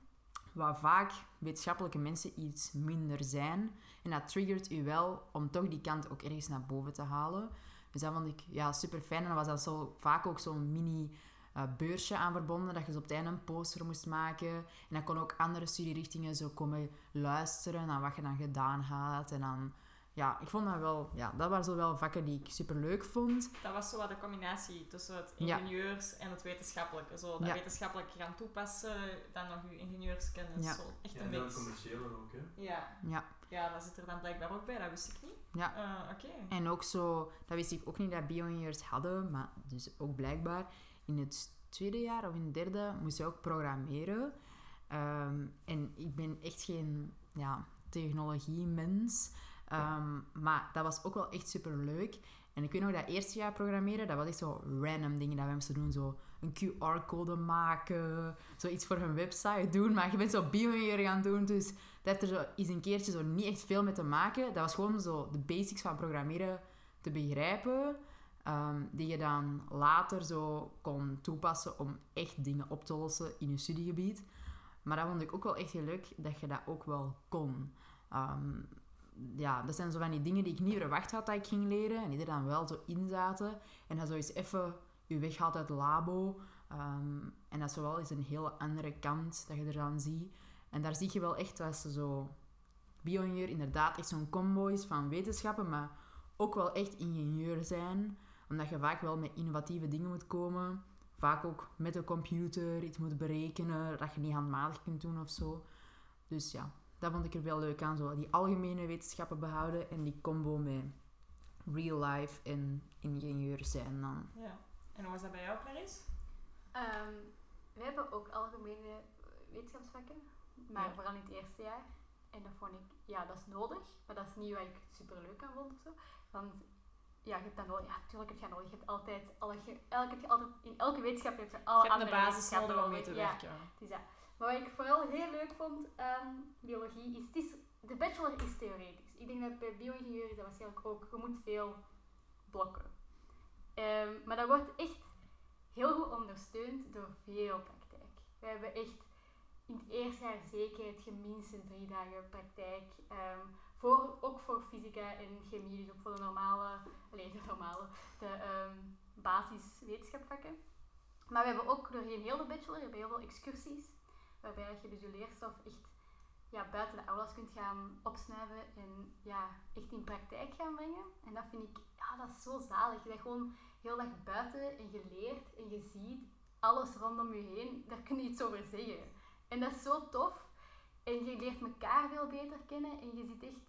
waar vaak wetenschappelijke mensen iets minder zijn. En dat triggert u wel om toch die kant ook ergens naar boven te halen. Dus dat vond ik ja, super fijn. En dat was dat zo, vaak ook zo'n mini eh, beursje aan verbonden, dat je op het einde een poster moest maken. En dan kon ook andere studierichtingen zo komen luisteren naar wat je dan gedaan had. En dan, ja, ik vond dat wel, ja, dat waren zo wel vakken die ik super leuk vond. Dat was zo wat de combinatie tussen het Ja. ingenieurs en het wetenschappelijke. Zo dat Ja. wetenschappelijk gaan toepassen, dan nog je ingenieurskennis. Ja. Zo, echt Ja, een en dan mix. commerciële ook, hè. Ja. Ja. ja, dat zit er dan blijkbaar ook bij, dat wist ik niet. Ja. Eh, Oké. En ook zo, dat wist ik ook niet dat bio-ingenieurs hadden, maar dus ook blijkbaar in het tweede jaar of in het derde moest je ook programmeren. Ehm, en ik ben echt geen ja, technologiemens, Ehm, maar dat was ook wel echt super leuk. En ik weet nog dat eerste jaar programmeren, dat was echt zo random dingen dat we moesten doen. Zo een QR-code maken, zoiets voor een website doen. Maar je bent zo bio-ingenieur gaan doen, dus dat heeft er zo eens een keertje zo niet echt veel mee te maken. Dat was gewoon zo de basics van programmeren te begrijpen, ehm, die je dan later zo kon toepassen om echt dingen op te lossen in je studiegebied. Maar dat vond ik ook wel echt heel leuk, dat je dat ook wel kon. Ehm, ja, dat zijn zo van die dingen die ik niet verwacht had dat ik ging leren en die er dan wel zo in zaten. En dat zo eens even je weghaalt uit het labo. Ehm, en dat is wel eens een hele andere kant dat je er dan ziet. En daar zie je wel echt dat ze zo bio-ingenieur inderdaad echt zo'n combo is van wetenschappen, maar ook wel echt ingenieur zijn. Omdat je vaak wel met innovatieve dingen moet komen. Vaak ook met de computer iets moet berekenen dat je niet handmatig kunt doen of zo. Dus ja, dat vond ik er wel leuk aan. Zo die algemene wetenschappen behouden en die combo met real life en ingenieur zijn dan. Ja. En hoe was dat bij jou, Clarice? Ehm, we hebben ook algemene wetenschapsvakken, maar Ja. vooral in het eerste jaar. En dat vond ik, ja, dat is nodig, maar dat is niet wat ik super leuk aan vond of zo. Want ja, je hebt dat nodig. Ja, tuurlijk heb je dat nodig. Je hebt altijd, alle, elke, heb je altijd, in elke wetenschap heb je alle Je hebt de andere basis nodig om mee te nodig. Ja, werken. het is dat. Maar wat ik vooral heel leuk vond aan biologie is, het is, de bachelor is theoretisch. Ik denk dat bij bio-ingenieur is dat waarschijnlijk ook, je moet veel blokken. Ehm, maar dat wordt echt heel goed ondersteund door veel praktijk. We hebben echt in het eerste jaar zeker het minstens drie dagen praktijk. ehm, voor, ook voor fysica en chemie, dus ook voor de normale, alleen de normale, de ehm basiswetenschapvakken. Maar we hebben ook doorheen heel de bachelor we hebben heel veel excursies, waarbij je dus je leerstof echt ja, buiten de aulas kunt gaan opsnuiven en ja, echt in praktijk gaan brengen. En dat vind ik, ja, dat is zo zalig. Je bent gewoon heel dag buiten en je leert en je ziet alles rondom je heen. Daar kun je iets over zeggen. En dat is zo tof. En je leert elkaar veel beter kennen en je ziet echt,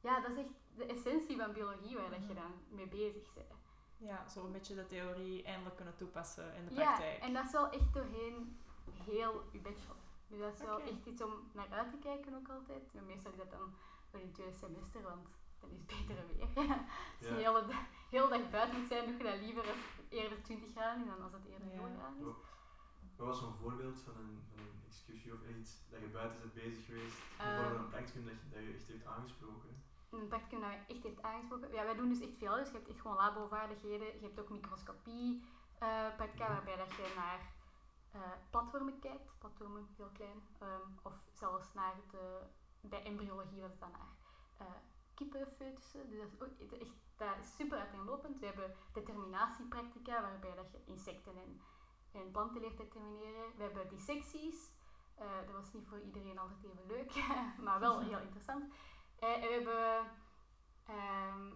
ja, dat is echt de essentie van biologie waar dat je dan mee bezig bent. Ja, zo een beetje de theorie eindelijk kunnen toepassen in de Ja, praktijk. en dat is wel echt doorheen heel je bachelor. Dus dat is wel echt iets om naar uit te kijken ook altijd. Maar meestal is dat dan voor het tweede semester, want dan is het betere weer. <laughs> Als je de hele, dag- hele dag buiten moet zijn, doe je dat liever als eerder 20 graden is dan als het eerder Ja. 0 graden is. Wat was zo'n voorbeeld van een, van een excursie of iets dat je buiten bent bezig geweest? Ehm. Bijvoorbeeld een practicum dat je, dat je echt heeft aangesproken? een practicum dat mij echt heeft aangesproken. Ja, wij doen dus echt veel. Dus je hebt echt gewoon labovaardigheden. Je hebt ook microscopie eh practica, waarbij dat je naar eh, platformen kijkt. Platformen, heel klein. Ehm, of zelfs naar de... Bij embryologie was het dan naar kippenfoetussen. Dus dat is ook echt dat is super uiteenlopend. We hebben determinatiepractica, waarbij dat je insecten en, en planten leert determineren. We hebben dissecties. Eh, dat was niet voor iedereen altijd even leuk, <laughs> maar wel heel <laughs> interessant. En we hebben, ehm,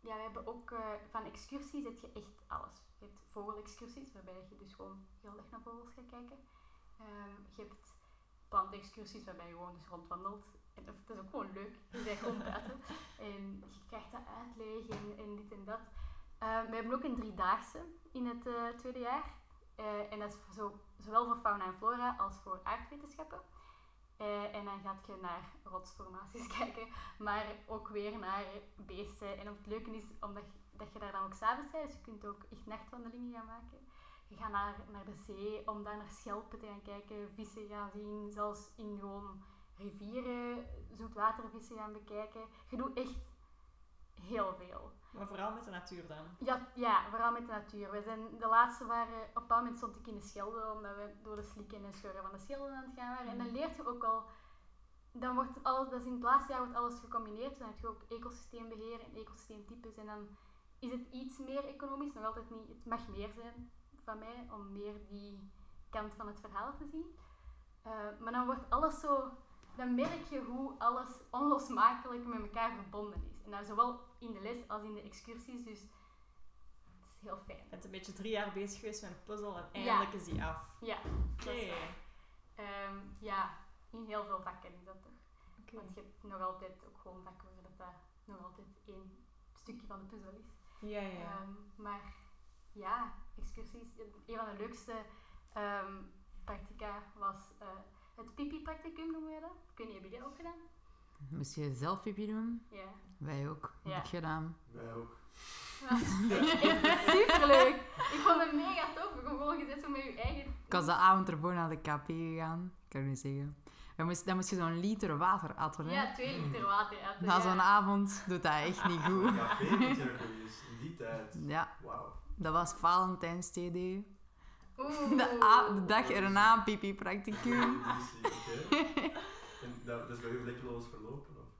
ja, we hebben ook van excursies heb je echt alles. Je hebt vogelexcursies, waarbij je dus gewoon heel erg naar vogels gaat kijken. Ehm, je hebt plantexcursies, waarbij je gewoon dus rondwandelt. En dat, dat is ook gewoon leuk. Je bent gewoon. <laughs> En je krijgt dat uitleg en, en dit en dat. Ehm, we hebben ook een driedaagse in het eh, tweede jaar. Eh, en dat is voor zo, zowel voor fauna en flora als voor aardwetenschappen. Eh, en dan gaat je naar rotsformaties <laughs> kijken, maar ook weer naar beesten. En het leuke is omdat je, dat je daar dan ook s'avonds bent, dus je kunt ook echt nachtwandelingen gaan maken. Je gaat naar, naar de zee om daar naar schelpen te gaan kijken, vissen gaan zien, zelfs in gewoon rivieren zoetwatervissen gaan bekijken. Je doet echt heel veel. Maar vooral met de natuur dan. Ja, ja, vooral met de natuur. We zijn de laatste waren, op een bepaald moment stond ik in de Schelde, omdat we door de slikken en scheuren van de Schelde aan het gaan waren. En dan leert je ook al, dan wordt alles, dat is in het laatste jaar wordt alles gecombineerd. Dan heb je ook ecosysteembeheer en ecosysteemtypes. En dan is het iets meer economisch, nog altijd niet, het mag meer zijn van mij om meer die kant van het verhaal te zien. Eh, maar dan wordt alles zo... Dan merk je hoe alles onlosmakelijk met elkaar verbonden is. En dat zowel in de les als in de excursies. Dus het is heel fijn. Je bent een beetje drie jaar bezig geweest met een puzzel en eindelijk is die af. Ja, Oké. Ehm, ja, in heel veel vakken is dat toch. Want je hebt nog altijd ook gewoon vakken waar dat, dat nog altijd één stukje van de puzzel is. Ja, ja. Ehm, maar ja, excursies. Een van de leukste ehm practica was eh, het pipi-practicum, noemen we dat. Ik hebben jullie dat ook gedaan? Moest je zelf pipi doen? Ja. Wij ook. Ja. Heb ik gedaan. Wij ook. <laughs> Superleuk. Ik vond het mega tof. Ik gewoon gezet zo met je eigen... Ik was de avond ervoor naar de KP gegaan. Kan ik niet zeggen. Dan moest, dan moest je zo'n liter water atten. hè. Ja, twee liter water uit. Na zo'n avond doet dat echt niet goed. Ja, veel je er die tijd. Ja, Wauw. dat was Valentijns TD. Oeh. De, a- de dag erna pipi practicum. Oké. <laughs> En dat, dat is bij u vlekkeloos verlopen? Of?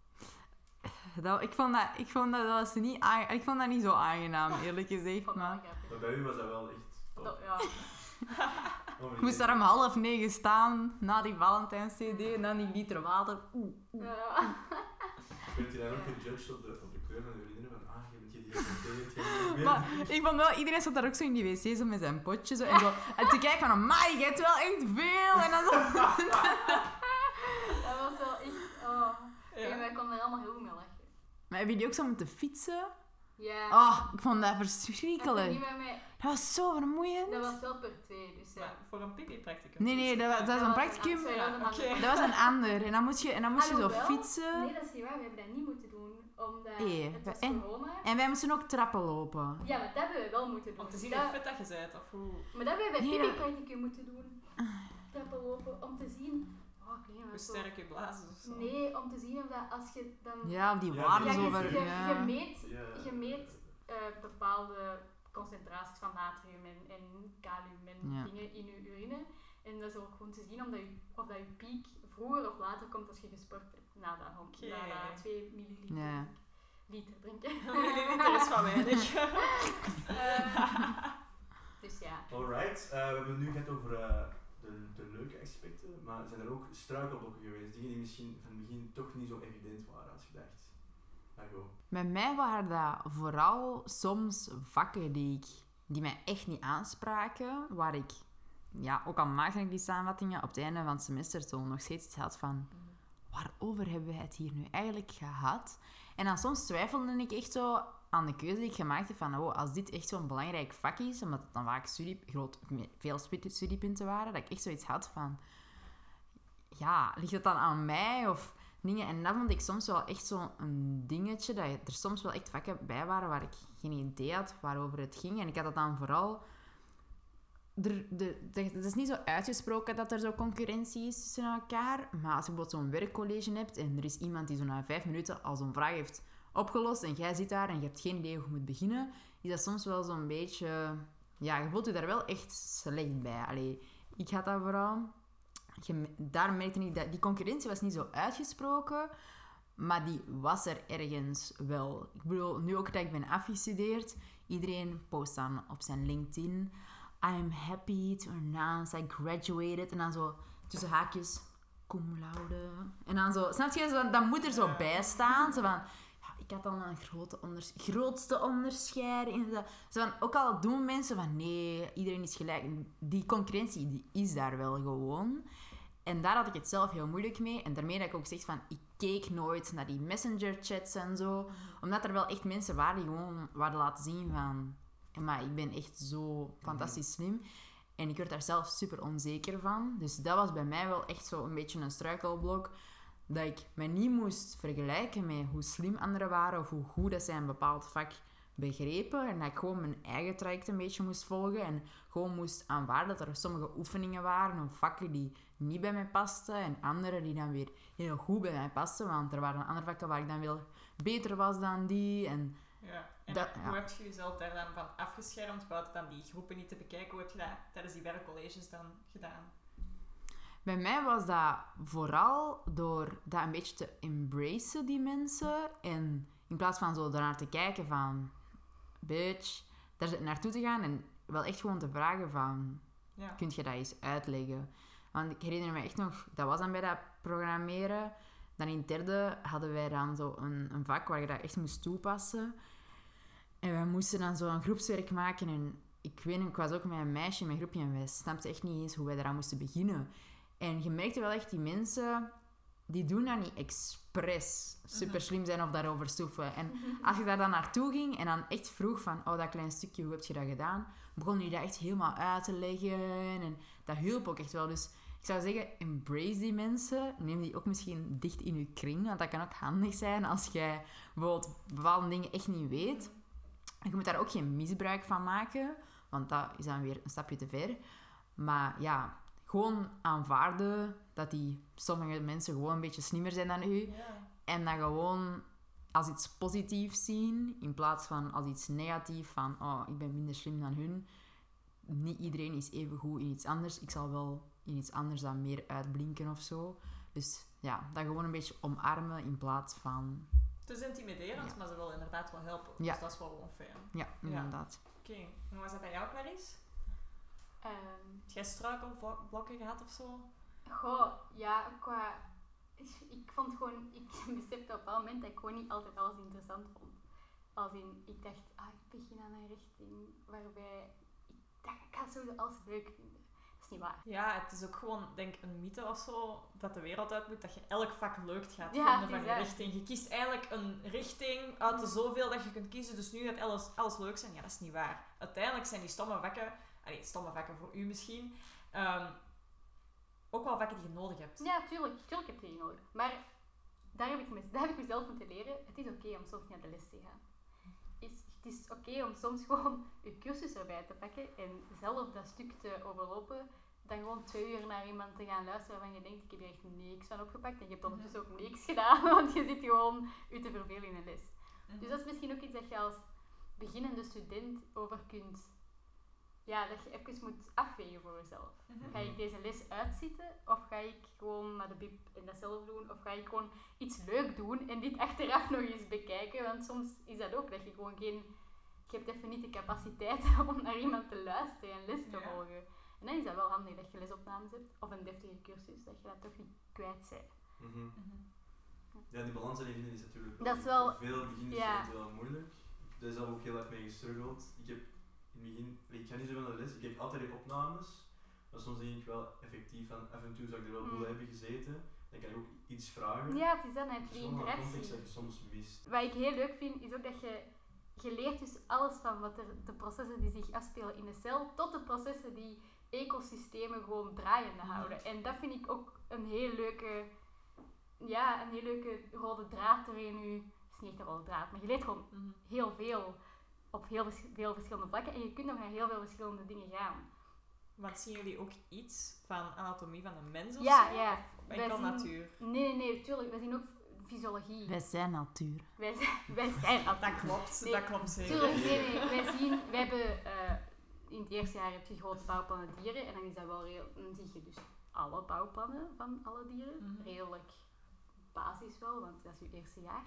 Dat, ik, vond dat, ik, vond dat, dat was niet ik vond dat niet zo aangenaam, eerlijk gezegd. Maar bij u was dat wel echt top. Ja. ik moest daar om half negen staan, na die Valentijns TD, en dan die liter water. Oeh. Ja. Werd je ook gejudged op de, op de kleur van <laughs> Maar ik vond wel, iedereen zat daar ook zo in die wc zo met zijn potje zo, en zo. En te kijken van, amai, je hebt wel echt veel. En dan zo, <laughs> Dat was wel echt... Oh. Ja. En wij konden er allemaal heel goed mee lachen. Maar hebben jullie ook zo moeten fietsen? Ja. Oh, ik vond dat Dat verschrikkelijk. met mij. Dat was zo vermoeiend. Dat was wel per twee, dus ja. Maar voor een pipi-practicum. Nee, nee, dat, wa- dat was een practicum. Sorry, dat was een Oké. ander. Dat was een ander. En dan moest je, en dan moest je zo fietsen. Nee, dat is niet waar. We hebben dat niet moeten doen. Omdat Nee, het was en- corona. En wij moesten ook trappen lopen. Ja, maar dat hebben we wel moeten doen. Om te zien dat, hoe fit dat je bent, of hoe, Maar dat hebben we bij Pipi practicum moeten doen. Trappen lopen, om te zien... Oh, hoe wat zo- sterk je blazen of zo. Nee, om te zien of dat als je dan... Ja, die Ja, waarden Ja, zo je, Ja. je meet, Ja. je meet eh, bepaalde concentraties van natrium en, en kalium en Ja. dingen in je urine. En dat is ook gewoon te zien of, dat je, of dat je piek vroeger of later komt als je gesport hebt. Na dat, hond- Oké. na dat 2 milliliter Ja. liter drinken. Een milliliter is van <laughs> weinig. Eh, dus ja. Alright, eh, we hebben het nu gehad over eh, de, de leuke aspecten, maar zijn er ook struikelblokken geweest? Dingen die misschien van het begin toch niet zo evident waren als je dacht. Margot. Bij mij waren dat vooral soms vakken die, ik, die mij echt niet aanspraken. Waar ik, ja, ook al maakte ik die samenvattingen, op het einde van het semester zo nog steeds iets had van... Waarover hebben wij het hier nu eigenlijk gehad? En dan soms twijfelde ik echt zo aan de keuze die ik gemaakt heb van... Oh, als dit echt zo'n belangrijk vak is, omdat het dan vaak studie, groot, veel studiepunten waren, dat ik echt zoiets had van... Ja, ligt het dan aan mij of dingen? En dat vond ik soms wel echt zo'n dingetje, dat er soms wel echt vakken bij waren waar ik geen idee had waarover het ging. En ik had dat dan vooral... Er, de, het is niet zo uitgesproken dat er zo concurrentie is tussen elkaar. Maar als je bijvoorbeeld zo'n werkcollege hebt en er is iemand die zo na vijf minuten al zo'n vraag heeft opgelost en jij zit daar en je hebt geen idee hoe je moet beginnen, is dat soms wel zo'n beetje... Ja, je voelt je daar wel echt slecht bij. Allee, ik had dat vooral... Je, daar merkte ik dat die concurrentie was niet zo uitgesproken, maar die was er ergens wel. Ik bedoel, nu ook dat ik ben afgestudeerd, iedereen post dan op zijn LinkedIn. I'm happy to announce I graduated. En dan zo tussen haakjes, cum laude. En dan zo, snap je? Dat moet er zo bij staan. Zo van, ja, ik had dan een grote grootste onderscheiding. Zo, van, ook al doen mensen van, nee, iedereen is gelijk. Die concurrentie, die is daar wel gewoon. En daar had ik het zelf heel moeilijk mee. En daarmee dat ik ook zeg van, ik keek nooit naar die messenger chats en zo. Omdat er wel echt mensen waren die gewoon wilden laten zien van... Maar ik ben echt zo fantastisch slim. En ik werd daar zelf super onzeker van. Dus dat was bij mij wel echt zo een beetje een struikelblok. Dat ik me niet moest vergelijken met hoe slim anderen waren of hoe goed dat zij een bepaald vak begrepen. En dat ik gewoon mijn eigen traject een beetje moest volgen. En gewoon moest aanvaarden dat er sommige oefeningen waren of vakken die niet bij mij pasten. En andere die dan weer heel goed bij mij pasten. Want er waren andere vakken waar ik dan wel beter was dan die. En Ja. En Dat- hoe ja. heb je jezelf daar dan van afgeschermd, buiten dan die groepen niet te bekijken? Hoe heb je dat tijdens die werkcolleges dan gedaan? Bij mij was dat vooral door dat een beetje te embracen, die mensen. En in plaats van zo daarnaar te kijken van... Bitch, daar naartoe te gaan. En wel echt gewoon te vragen van, Ja. kun je dat eens uitleggen? Want ik herinner me echt nog, dat was dan bij dat programmeren. Dan in derde hadden wij dan zo een, een vak waar je dat echt moest toepassen. En wij moesten dan zo een groepswerk maken. En ik weet nog, ik was ook met een meisje in mijn groepje en wij snapten echt niet eens hoe wij eraan moesten beginnen. En je merkte wel echt, die mensen, die doen dat niet expres super slim zijn of daarover stoeven. En als je daar dan naartoe ging en dan echt vroeg van, oh, dat klein stukje, hoe heb je dat gedaan? Begon die dat echt helemaal uit te leggen. En dat hielp ook echt wel. Dus ik zou zeggen, embrace die mensen. Neem die ook misschien dicht in je kring. Want dat kan ook handig zijn als jij bijvoorbeeld bepaalde dingen echt niet weet. Je moet daar ook geen misbruik van maken. Want dat is dan weer een stapje te ver. Maar ja, gewoon aanvaarden dat die sommige mensen gewoon een beetje slimmer zijn dan u. Ja. En dat gewoon als iets positiefs zien, in plaats van als iets negatiefs van, oh, ik ben minder slim dan hun. Niet iedereen is even goed in iets anders. Ik zal wel in iets anders dan meer uitblinken of zo. Dus ja, dat gewoon een beetje omarmen in plaats van, Het is intimiderend, Ja. maar ze willen inderdaad wel helpen. Ja. Dus dat is wel gewoon fijn. ja, inderdaad. Oké, en hoe was dat bij jou, Clarice? Ehm, Heb jij struikelblokken gehad of zo? goh, ja, qua... Ik vond gewoon... Ik <laughs> besefte op een moment dat ik gewoon niet altijd alles interessant vond. Als in, ik dacht, ah, ik begin aan een richting waarbij... Ik dacht, ik ga sowieso alles leuk vinden. Niet waar. Ja, het is ook gewoon, denk een mythe of zo, dat de wereld uit moet, dat je elk vak leuk gaat Ja, vinden van je richting. Je kiest eigenlijk een richting uit de zoveel dat je kunt kiezen, dus nu gaat alles, alles leuk zijn. Ja, dat is niet waar. Uiteindelijk zijn die stomme vakken, allee, stomme vakken voor u misschien, ehm, ook wel vakken die je nodig hebt. Ja, tuurlijk. Tuurlijk heb je die nodig. Maar daar heb ik, mes- daar heb ik mezelf moeten leren. Het is oké om soms niet naar de les te gaan. Is, het is oké om soms gewoon je cursus erbij te pakken en zelf dat stuk te overlopen. Dan gewoon twee uur naar iemand te gaan luisteren waarvan je denkt, ik heb hier echt niks aan opgepakt. En je hebt ondertussen ook niks <laughs> gedaan, want je zit gewoon je te vervelen in een les. Mhm. Dus dat is misschien ook iets dat je als beginnende student over kunt... Ja, dat je even moet afwegen voor jezelf. Mhm. Ga ik deze les uitzitten of ga ik gewoon naar de bib en dat zelf doen? Of ga ik gewoon iets leuk doen en dit achteraf nog eens bekijken? Want soms is dat ook, dat je gewoon geen... Je hebt even niet de capaciteit <laughs> om naar iemand te luisteren en les te volgen. En dan is dat wel handig dat je lesopnames hebt, of een deftige cursus, dat je dat toch niet kwijt bent. Mhm. Mhm. Ja, die balans erin vinden is natuurlijk Dat is wel- voor veel beginners ja. wel moeilijk. Daar is zelf ook heel erg mee gestruggeld. Ik heb in het begin, ik ga niet zo van de les, ik heb altijd opnames, maar soms denk ik wel effectief van af en toe zou ik er wel boel Mm. hebben gezeten, dan kan ik ook iets vragen. Ja, het is dan net die wel een context interactie. dat je soms mist. Wat ik heel leuk vind, is ook dat je, je leert dus alles van wat er, de processen die zich afspelen in de cel, tot de processen die ecosystemen gewoon draaiende Mhm. houden. En dat vind ik ook een heel leuke, ja, een heel leuke rode draad erin nu. Het is niet echt een rode draad, maar je leert gewoon Mhm. heel veel op heel vers- veel verschillende vlakken en je kunt nog naar heel veel verschillende dingen gaan. Want zien jullie ook iets van anatomie van de mens of Ja, zo? ja. Wij enkel natuur? Nee, nee, nee, tuurlijk. We zien ook fysiologie. Wij zijn natuur. Wij zijn, wij zijn <laughs> Dat klopt, Nee, dat klopt zeker. Tuurlijk, nee, nee. Wij zien, wij hebben eh, in het eerste jaar heb je grote bouwplannen dieren en dan is dat wel dan zie je dus alle bouwplannen van alle dieren. Mhm. Redelijk basis wel, want dat is je eerste jaar.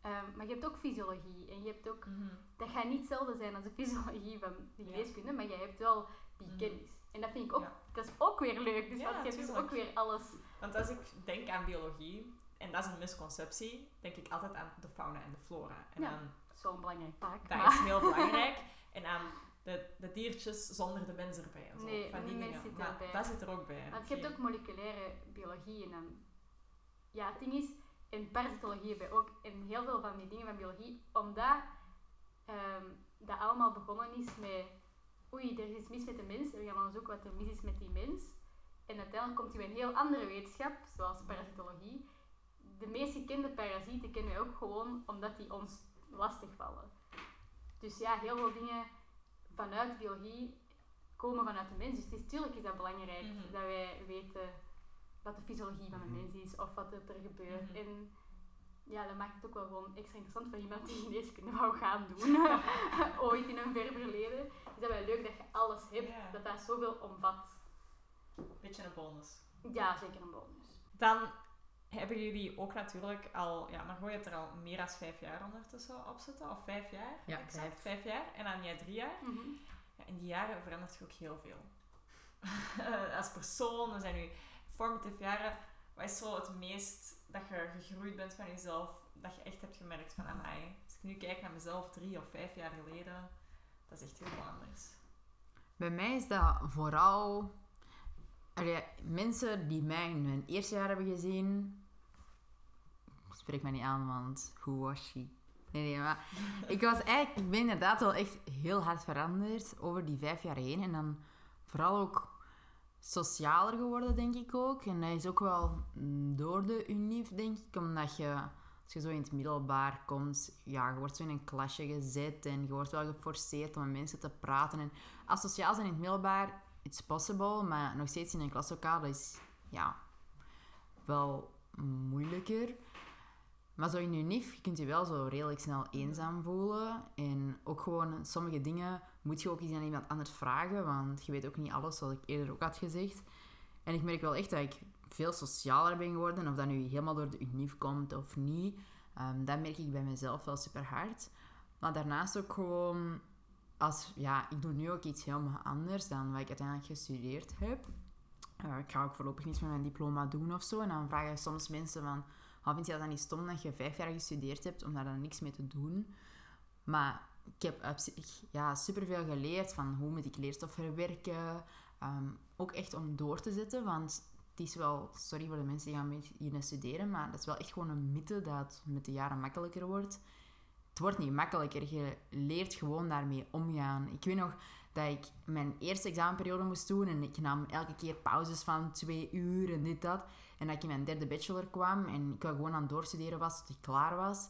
Ehm, maar je hebt ook fysiologie en je hebt ook, Mhm. dat gaat niet hetzelfde zijn als de fysiologie van de Ja. geneeskunde, maar je hebt wel die Mhm. kennis. En dat vind ik ook, Ja. dat is ook weer leuk, dus Ja, want je dus ook weer alles. Want als ik denk aan biologie, en dat is een misconceptie, denk ik altijd aan de fauna en de flora. En Ja. Zo'n belangrijk taak. dat maar- is heel belangrijk. <laughs> En aan de, de diertjes zonder de mens erbij. En zo, Nee, van die de mens dingen. zit erbij. dat zit er ook bij. Want je hebt ook moleculaire biologie en dan... Ja, het ding is, in parasitologie we ook en heel veel van die dingen van biologie, omdat ehm, dat allemaal begonnen is met oei, er is iets mis met de mens en we gaan onderzoeken wat er mis is met die mens. En uiteindelijk komt hij bij een heel andere wetenschap, zoals parasitologie. De meest gekende parasieten kennen wij ook gewoon omdat die ons lastigvallen. Dus ja, heel veel dingen vanuit biologie komen vanuit de mens. Dus het is, dat belangrijk Mhm. dat wij weten wat de fysiologie van de Mhm. mens is of wat er gebeurt. Mhm. En ja, dat maakt het ook wel gewoon extra interessant voor iemand die geneeskunde wou gaan doen. <laughs> Ooit in een ver verleden. Is dat wel leuk dat je alles hebt, dat dat zoveel omvat. Beetje een bonus. Ja, zeker een bonus. Dan hebben jullie ook natuurlijk al, ja, maar gooi je hebt er al meer dan vijf jaar ondertussen op zitten, of vijf jaar? Ja, exact, vijf. vijf jaar. En dan jij drie jaar. Mhm. in die jaren verandert je ook heel veel. <laughs> Als persoon, dan zijn nu formative jaren. Wat is zo het meest dat je gegroeid bent van jezelf, dat je echt hebt gemerkt van, amai, als ik nu kijk naar mezelf drie of vijf jaar geleden, dat is echt heel anders. Bij mij is dat vooral... Mensen die mij in mijn eerste jaar hebben gezien... Spreek mij niet aan, want hoe was she? Nee, nee, maar... Ik, was eigenlijk, ik ben inderdaad wel echt heel hard veranderd over die vijf jaar heen. En dan vooral ook socialer geworden, denk ik ook. En dat is ook wel door de UNIF, denk ik. Omdat je, als je zo in het middelbaar komt, ja, je wordt zo in een klasje gezet. En je wordt wel geforceerd om met mensen te praten. En als sociaal zijn in het middelbaar, it's possible. Maar nog steeds in een klaslokaal, is, ja, wel moeilijker. Maar zo in UNIF, je kunt je wel zo redelijk snel eenzaam voelen. En ook gewoon sommige dingen moet je ook eens aan iemand anders vragen, want je weet ook niet alles, zoals ik eerder ook had gezegd. En ik merk wel echt dat ik veel socialer ben geworden, of dat nu helemaal door de UNIF komt of niet. Um, dat merk ik bij mezelf wel super hard. Maar daarnaast ook gewoon, als, ja, ik doe nu ook iets helemaal anders dan wat ik uiteindelijk gestudeerd heb. Uh, ik ga ook voorlopig niets met mijn diploma doen of zo. En dan vragen soms mensen van, oh, vind je dat dan niet stom dat je vijf jaar gestudeerd hebt om daar dan niks mee te doen? Maar ik heb ja, superveel geleerd van hoe moet ik leerstof verwerken. Um, ook echt om door te zetten, want het is wel, sorry voor de mensen die gaan hier studeren, maar dat is wel echt gewoon een mythe dat het met de jaren makkelijker wordt. Het wordt niet makkelijker, je leert gewoon daarmee omgaan. Ik weet nog dat ik mijn eerste examenperiode moest doen en ik nam elke keer pauzes van twee uur en dit, dat. En dat ik in mijn derde bachelor kwam en ik gewoon aan het doorstuderen was tot ik klaar was.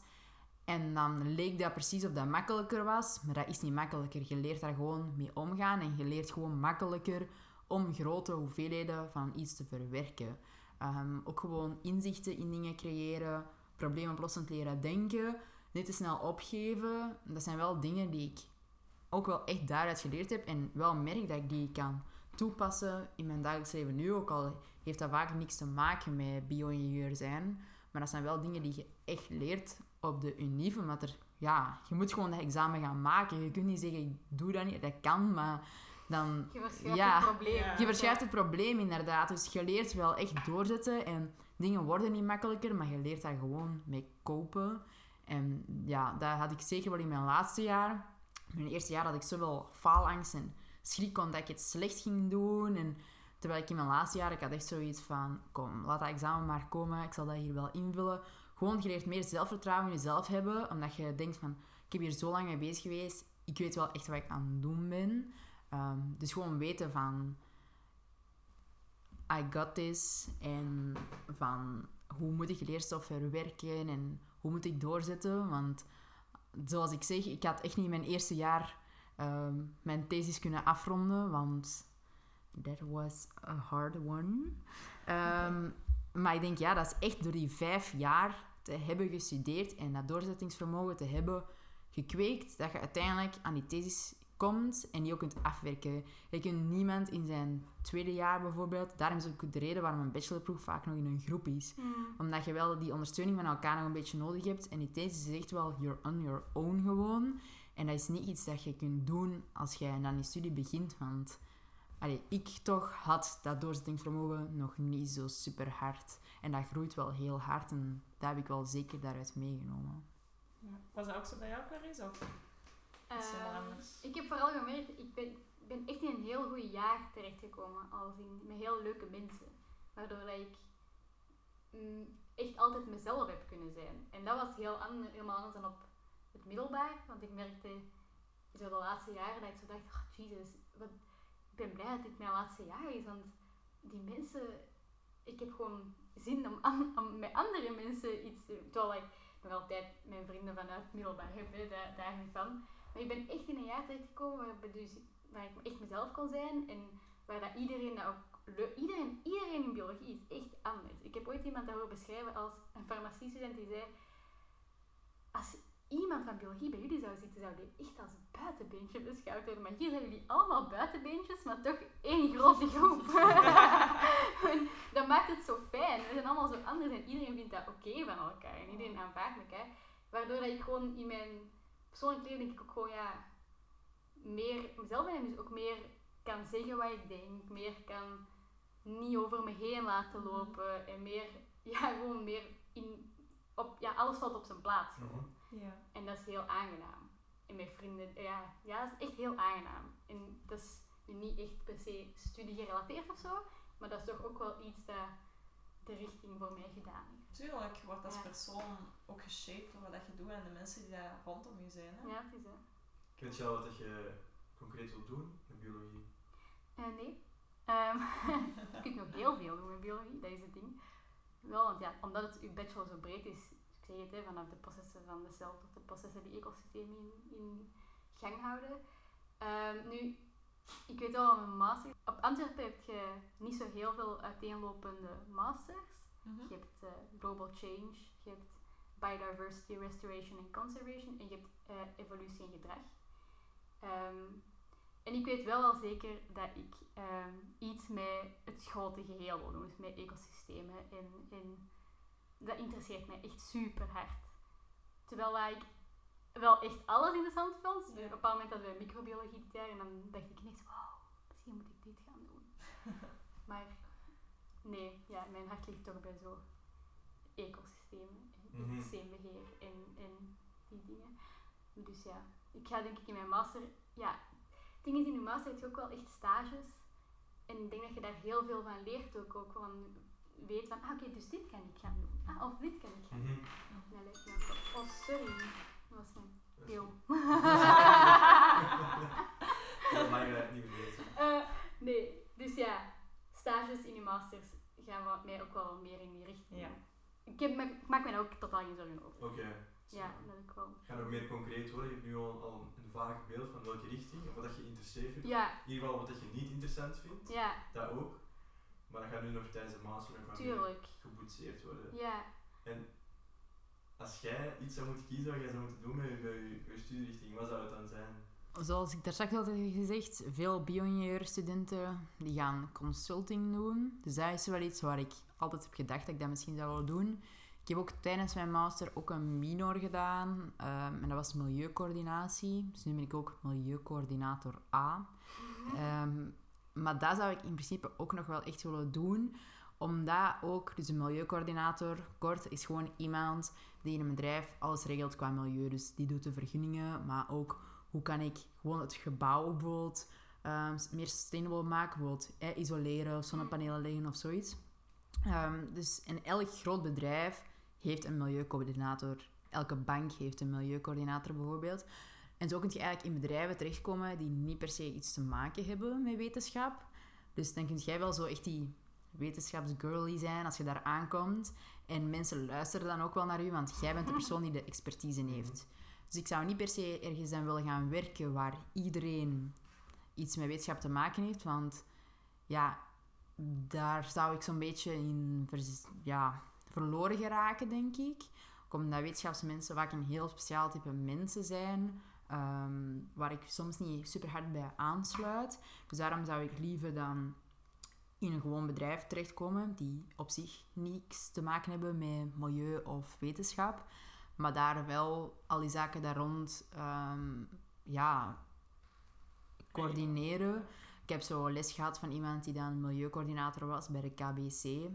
En dan leek dat precies of dat makkelijker was, maar dat is niet makkelijker. Je leert daar gewoon mee omgaan en je leert gewoon makkelijker om grote hoeveelheden van iets te verwerken. Um, ook gewoon inzichten in dingen creëren, probleemoplossend leren denken, niet te snel opgeven. Dat zijn wel dingen die ik ook wel echt daaruit geleerd heb en wel merk dat ik die kan toepassen in mijn dagelijks leven nu. Ook al heeft dat vaak niks te maken met bio-ingenieur zijn. Maar dat zijn wel dingen die je echt leert op de UNIF, omdat er, ja, je moet gewoon dat examen gaan maken. Je kunt niet zeggen, ik doe dat niet, dat kan, maar dan... Je verschuift ja, het probleem. Ja. Je verschuift het probleem inderdaad. Dus je leert wel echt doorzetten en dingen worden niet makkelijker, maar je leert daar gewoon mee kopen. En ja, dat had ik zeker wel in mijn laatste jaar. Mijn eerste jaar had ik zoveel faalangst en schrik omdat ik het slecht ging doen. En terwijl ik in mijn laatste jaar, ik had echt zoiets van, kom, laat dat examen maar komen. Ik zal dat hier wel invullen. Gewoon, je leert meer zelfvertrouwen in jezelf hebben, omdat je denkt van, ik heb hier zo lang mee bezig geweest. Ik weet wel echt wat ik aan het doen ben. Ehm, dus gewoon weten van, I got this. En van, hoe moet ik leerstof verwerken en hoe moet ik doorzetten. Want zoals ik zeg, ik had echt niet mijn eerste jaar ehm, mijn thesis kunnen afronden, want that was a hard one. Ehm, maar ik denk, ja, dat is echt door die vijf jaar te hebben gestudeerd en dat doorzettingsvermogen te hebben gekweekt, dat je uiteindelijk aan die thesis komt en die ook kunt afwerken. Je kunt niemand in zijn tweede jaar bijvoorbeeld, daarom is ook de reden waarom een bachelorproef vaak nog in een groep is. Mm. Omdat je wel die ondersteuning van elkaar nog een beetje nodig hebt. En die thesis is echt wel you're on your own gewoon. En dat is niet iets dat je kunt doen als jij aan die studie begint. Want allee, ik toch had dat doorzettingsvermogen nog niet zo super hard. En dat groeit wel heel hard. En dat heb ik wel zeker daaruit meegenomen. Ja. Was dat ook zo bij jou, Paris? Of is Ehm, ik heb vooral gemerkt, ik ben, ik ben echt in een heel goed jaar terechtgekomen. Als in, met heel leuke mensen. Waardoor dat ik mm, echt altijd mezelf heb kunnen zijn. En dat was heel ander, helemaal anders dan op het middelbaar. Want ik merkte zo de laatste jaren dat ik zo dacht, oh jezus, wat, ik ben blij dat dit mijn laatste jaar is. Want die mensen, ik heb gewoon zin om, an- om met andere mensen iets te doen. Terwijl ik nog altijd mijn vrienden vanuit het middelbaar heb, daar, daar niet van. Maar ik ben echt in een jaar terechtgekomen waar, ik dus, waar ik echt mezelf kon zijn en waar dat iedereen dat ook. Iedereen, iedereen in biologie is echt anders. Ik heb ooit iemand dat horen beschrijven als een farmaciestudent die zei... Als iemand van biologie bij jullie zou zitten, zou die echt als buitenbeentje beschouwd worden. Maar hier zijn jullie allemaal buitenbeentjes, maar toch één grote groep. <laughs> Dat maakt het zo fijn. We zijn allemaal zo anders en iedereen vindt dat oké van elkaar. En iedereen aanvaardt elkaar. Waardoor dat ik gewoon in mijn persoonlijk leven denk ik ook gewoon, ja... meer mezelf ben en dus ook meer kan zeggen wat ik denk, meer kan niet over me heen laten Mhm. lopen en meer, <laughs> ja, gewoon meer in, op, ja, alles valt op zijn plaats. gewoon. Ja. En dat is heel aangenaam. En met vrienden, ja, ja, dat is echt heel aangenaam. En dat is niet echt per se studiegerelateerd of zo, maar dat is toch ook wel iets dat de richting voor mij gedaan heeft. Tuurlijk, je wordt als Ja. persoon ook geshaped door wat je doet en de mensen die daar rondom je zijn. Hè? Ja, het is dat. Kent je al wat je concreet wilt doen met biologie? Eh, nee. Ehm je kunt nog heel veel doen met biologie, dat is het ding. Wel, want ja, omdat het uw bachelor zo breed is, ik zeg het, hè, vanaf de processen van de cel tot de processen die ecosystemen in, in gang houden. Ehm, nu, ik weet wel, mijn master... Op Antwerpen heb je niet zo heel veel uiteenlopende masters. Mhm. Je hebt eh, Global Change, je hebt Biodiversity Restoration and Conservation en je hebt eh, Evolutie en Gedrag. Ehm, en ik weet wel al zeker dat ik ehm, iets met het grote geheel wil doen, dus met ecosystemen. En, en dat interesseert mij echt super hard. Terwijl ik wel echt alles interessant vond. Dus. Op een bepaald moment hadden we microbiologie dit jaar en dan dacht ik ineens, wauw, misschien moet ik dit gaan doen. <laughs> maar nee, ja, mijn hart ligt toch bij zo ecosystemen en Mhm. ecosysteembeheer en, en die dingen. Dus ja, ik ga denk ik in mijn master, ja, het ding is in je master heb je ook wel echt stages. En ik denk dat je daar heel veel van leert ook, ook van weet van, ah oké, dus dit kan ik gaan doen. Ah, of dit kan ik gaan doen. Ook wel- Oh, sorry. Dat was <laughs> mijn pil. Dat mag je niet vergeten. Eh, nee, dus ja, stages in je masters gaan wat mij ook wel meer in die richting. Ja. Ik, heb, ik maak me daar ook totaal geen zorgen over. Oké. Ja, dat ik wel. Ga nog meer concreet worden. Je hebt nu al, al een vaag beeld van welke richting, of wat dat je interesseert vindt. Ja, In ieder geval wat dat je niet interessant vindt. ja, Dat ook. Maar dat gaat nu nog tijdens de master nog wat meer geboetseerd worden. Ja, Als jij iets zou moeten kiezen wat jij zou moeten doen met je, met studierichting, wat zou het dan zijn? Zoals ik daar straks al heb gezegd, veel bio-ingenieurstudenten die gaan consulting doen. Dus dat is wel iets waar ik altijd heb gedacht dat ik dat misschien zou willen doen. Ik heb ook tijdens mijn master ook een minor gedaan. ehm, en dat was milieucoördinatie. Dus nu ben ik ook milieucoördinator A. Ehm, maar dat zou ik in principe ook nog wel echt willen doen. Omdat ook, dus een milieucoördinator, kort, is gewoon iemand die in een bedrijf alles regelt qua milieu. Dus die doet de vergunningen, maar ook hoe kan ik gewoon het gebouw bijvoorbeeld ehm, meer sustainable maken. Bijvoorbeeld eh, isoleren, zonnepanelen leggen of zoiets. Ehm, dus in elk groot bedrijf heeft een milieucoördinator. Elke bank heeft een milieucoördinator bijvoorbeeld. En zo kun je eigenlijk in bedrijven terechtkomen die niet per se iets te maken hebben met wetenschap. Dus dan kun jij wel zo echt die wetenschapsgirly zijn als je daar aankomt. En mensen luisteren dan ook wel naar u, want jij bent de persoon die de expertise heeft. Dus ik zou niet per se ergens aan willen gaan werken waar iedereen iets met wetenschap te maken heeft, want ja, daar zou ik zo'n beetje in ja, verloren geraken, denk ik. Ook omdat wetenschapsmensen vaak een heel speciaal type mensen zijn, ehm, waar ik soms niet super hard bij aansluit. Dus daarom zou ik liever dan in een gewoon bedrijf terechtkomen die op zich niks te maken hebben met milieu of wetenschap, maar daar wel al die zaken daar rond ehm, ja, coördineren. Ik heb zo les gehad van iemand die dan milieucoördinator was bij de KBC.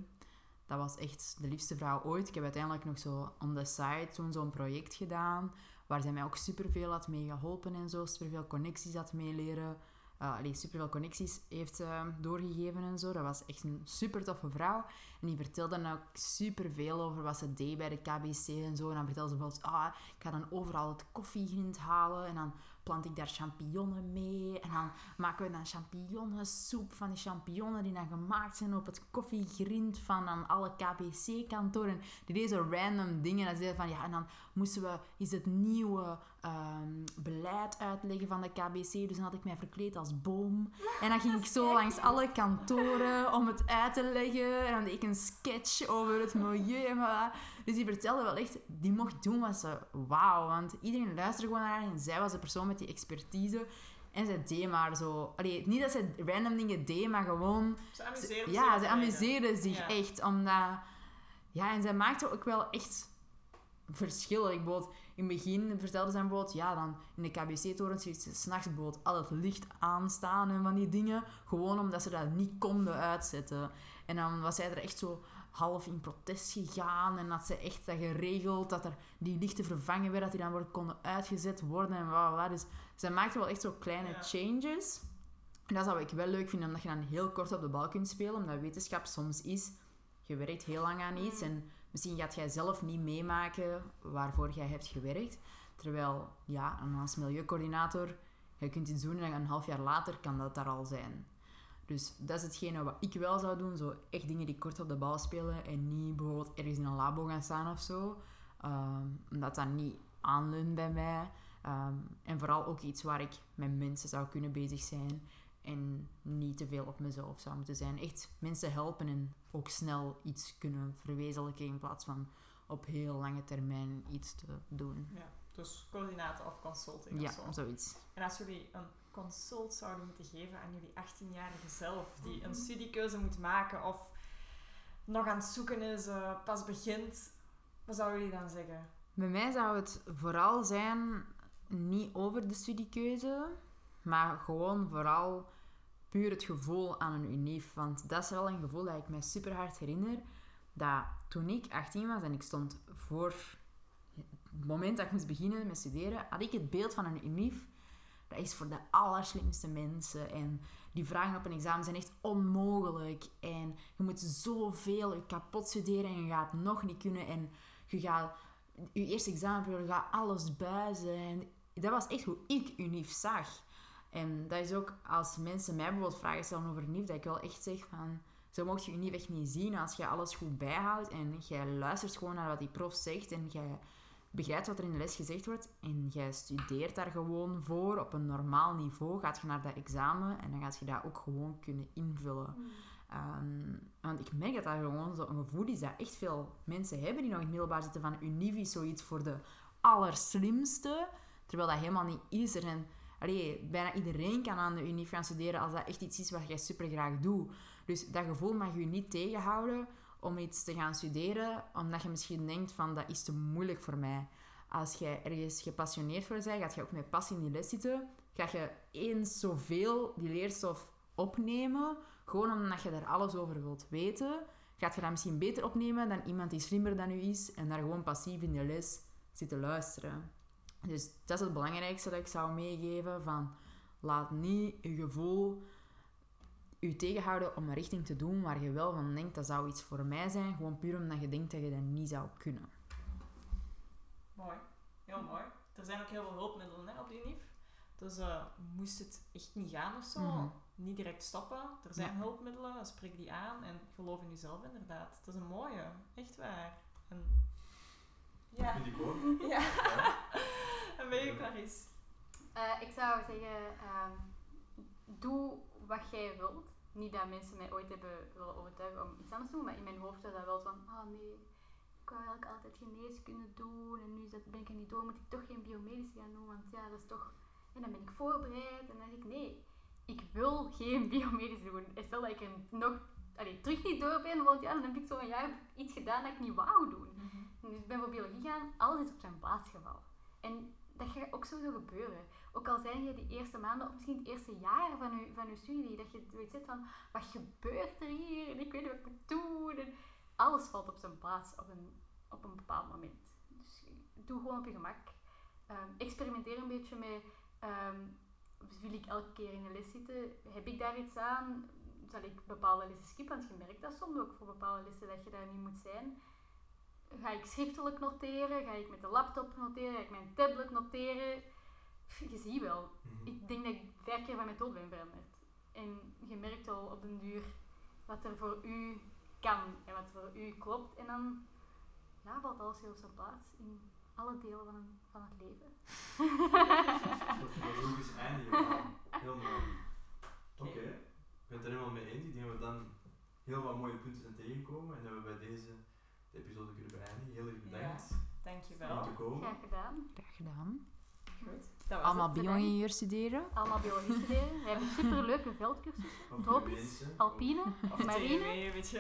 Dat was echt de liefste vrouw ooit. Ik heb uiteindelijk nog zo on the side toen zo'n project gedaan, waar zij mij ook superveel had mee geholpen en zo, superveel connecties had meeleren. Uh, allee, superveel connecties heeft eh, doorgegeven en zo. Dat was echt een super toffe vrouw. En die vertelde dan ook superveel over wat ze deed bij de KBC en zo. En dan vertelde ze bijvoorbeeld, ah, ik ga dan overal het koffiegrind halen en dan plant ik daar champignonnen mee. En dan maken we dan champignonsoep van die champignonnen die dan gemaakt zijn op het koffiegrind van dan alle KBC-kantoren. Die deed zo random dingen. En zeiden van, ja, en dan moesten we eens het nieuwe ehm, beleid uitleggen van de KBC. Dus dan had ik mij verkleed als boom. En dan ging ik zo langs alle kantoren om het uit te leggen. En dan deed ik een sketch over het milieu. En voilà. Dus die vertelde wel echt, die mocht doen wat ze wauw. Want iedereen luisterde gewoon naar haar en zij was de persoon met die expertise. En ze deed maar zo... Allee, niet dat ze random dingen deed, maar gewoon... Ze amuseerde Ja, zich ze amuseerde zich Ja. echt. Omdat... Ja, en zij maakte ook wel echt verschillen. Ik bijvoorbeeld, in het begin vertelde zijn bijvoorbeeld, ja, dan in de KBC-torens heeft ze s'nachts bijvoorbeeld al het licht aanstaan en van die dingen. Gewoon omdat ze dat niet konden uitzetten. En dan was zij er echt zo half in protest gegaan en had ze echt dat geregeld, dat er die lichten vervangen werden, dat die dan worden, konden uitgezet worden en bla. Dus zij maakte wel echt zo kleine Ja. changes. En dat zou ik wel leuk vinden, omdat je dan heel kort op de bal kunt spelen, omdat wetenschap soms is, je werkt heel lang aan iets Mm. en misschien gaat jij zelf niet meemaken waarvoor jij hebt gewerkt. Terwijl, ja, als milieucoördinator, je kunt iets doen en een half jaar later kan dat daar al zijn. Dus dat is hetgene wat ik wel zou doen. Zo echt dingen die kort op de bal spelen en niet bijvoorbeeld ergens in een labo gaan staan of zo. Ehm, omdat dat niet aanleunt bij mij. Ehm, en vooral ook iets waar ik met mensen zou kunnen bezig zijn. En niet te veel op mezelf zou moeten zijn. Echt mensen helpen en ook snel iets kunnen verwezenlijken in plaats van op heel lange termijn iets te doen. Ja, dus coördinator of consulting Ja, of zo. zoiets. En als jullie een consult zouden moeten geven aan jullie 18-jarige zelf, die een studiekeuze moet maken of nog aan het zoeken is, eh, pas begint, wat zouden jullie dan zeggen? Bij mij zou het vooral zijn, niet over de studiekeuze, maar gewoon vooral puur het gevoel aan een unief. Want dat is wel een gevoel dat ik mij super hard herinner. Dat toen ik 18 was en ik stond voor het moment dat ik moest beginnen met studeren, had ik het beeld van een unief. Dat is voor de allerslimste mensen. En die vragen op een examen zijn echt onmogelijk. En je moet zoveel kapot studeren en je gaat het nog niet kunnen. En je gaat je eerste examenperiode gaat alles buizen. En dat was echt hoe ik UNIF zag. En dat is ook als mensen mij bijvoorbeeld vragen stellen over UNIF, dat ik wel echt zeg van... Zo mocht je UNIF echt niet zien als je alles goed bijhoudt en jij luistert gewoon naar wat die prof zegt en jij begrijpt wat er in de les gezegd wordt en jij studeert daar gewoon voor op een normaal niveau, gaat je naar dat examen en dan gaat je dat ook gewoon kunnen invullen. Ehm, want ik merk dat dat gewoon zo'n gevoel is dat echt veel mensen hebben die nog in het middelbaar zitten van Univ is zoiets voor de allerslimste, terwijl dat helemaal niet is. Er zijn, allee, bijna iedereen kan aan de Univ gaan studeren als dat echt iets is wat jij super graag doet. Dus dat gevoel mag je niet tegenhouden om iets te gaan studeren, omdat je misschien denkt van dat is te moeilijk voor mij. Als jij ergens gepassioneerd voor bent, gaat je ook met passie in die les zitten, ga je eens zoveel die leerstof opnemen, gewoon omdat je daar alles over wilt weten, gaat je dat misschien beter opnemen dan iemand die slimmer dan u is en daar gewoon passief in de les zit te luisteren. Dus dat is het belangrijkste dat ik zou meegeven, van laat niet je gevoel u tegenhouden om een richting te doen waar je wel van denkt dat zou iets voor mij zijn, gewoon puur omdat je denkt dat je dat niet zou kunnen. Mooi, heel mooi. Er zijn ook heel veel hulpmiddelen hè, op de UNIF. Dus eh, moest het echt niet gaan of zo, Mhm. niet direct stoppen. Er zijn Ja. hulpmiddelen, spreek die aan en geloof in jezelf inderdaad. Dat is een mooie, echt waar. En, ja. Vind ik ook. <laughs> ja. en ben je Clarice? Eh, ik zou zeggen, ehm, doe wat jij wilt. Niet dat mensen mij ooit hebben willen overtuigen om iets anders te doen, maar in mijn hoofd was dat wel van, oh nee, ik wou eigenlijk altijd geneeskunde doen en nu is dat, ben ik er niet door, moet ik toch geen biomedische gaan doen, want ja, dat is toch... En dan ben ik voorbereid en dan denk ik, nee, ik wil geen <laughs> biomedische doen. En stel dat ik er nog allee, terug niet door ben, want ja, dan heb ik zo'n jaar iets gedaan dat ik niet wou doen. Dus ik ben biologie gaan, alles is op zijn plaats gevallen. En dat gaat ook sowieso gebeuren. Ook al zijn je de eerste maanden of misschien het eerste jaar van je, van je studie, dat je zoiets zit van, wat gebeurt er hier? En ik weet niet wat ik moet doen. En alles valt op zijn plaats op een, op een bepaald moment. Dus doe gewoon op je gemak. Ehm, experimenteer een beetje met, ehm, wil ik elke keer in de les zitten? Heb ik daar iets aan? Zal ik bepaalde lessen skippen? Want je merkt dat soms ook voor bepaalde lessen dat je daar niet moet zijn. Ga ik schriftelijk noteren? Ga ik met de laptop noteren? Ga ik mijn tablet noteren? Je ziet wel. Ik denk dat ik vijf keer van methode ben veranderd. En je merkt al op den duur wat er voor u kan en wat voor u klopt. En dan ja, valt alles heel zijn plaats in alle delen van, een- van het leven. Dat is ook eens eindigen. Heel mooi. Oké, ik ben het er helemaal mee eens. Ik denk dat we dan heel wat mooie punten zijn tegengekomen en dat we bij deze de episode kunnen beëindigen. Heel erg bedankt om Dankjewel. Graag gedaan. Graag gedaan. Goed. Dat was Allemaal het. bio-ingenieur studeren. Allemaal biologie studeren. We hebben superleuke veldcursussen. Tropisch, alpine, Of marine. TW, weet je.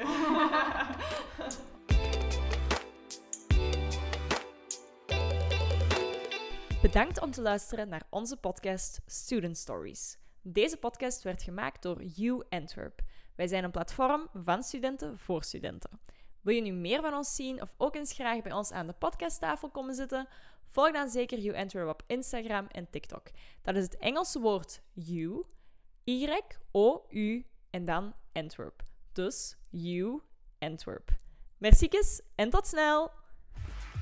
Bedankt om te luisteren naar onze podcast Student Stories. Deze podcast werd gemaakt door U Antwerp. Wij zijn een platform van studenten voor studenten. Wil je nu meer van ons zien of ook eens graag bij ons aan de podcasttafel komen zitten? Volg dan zeker U Antwerp op Instagram en TikTok. Dat is het Engelse woord U, Y-O-U en dan Antwerp. Dus U Antwerp. Merci en tot snel!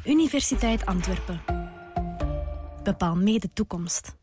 Universiteit Antwerpen. Bepaal mee de toekomst.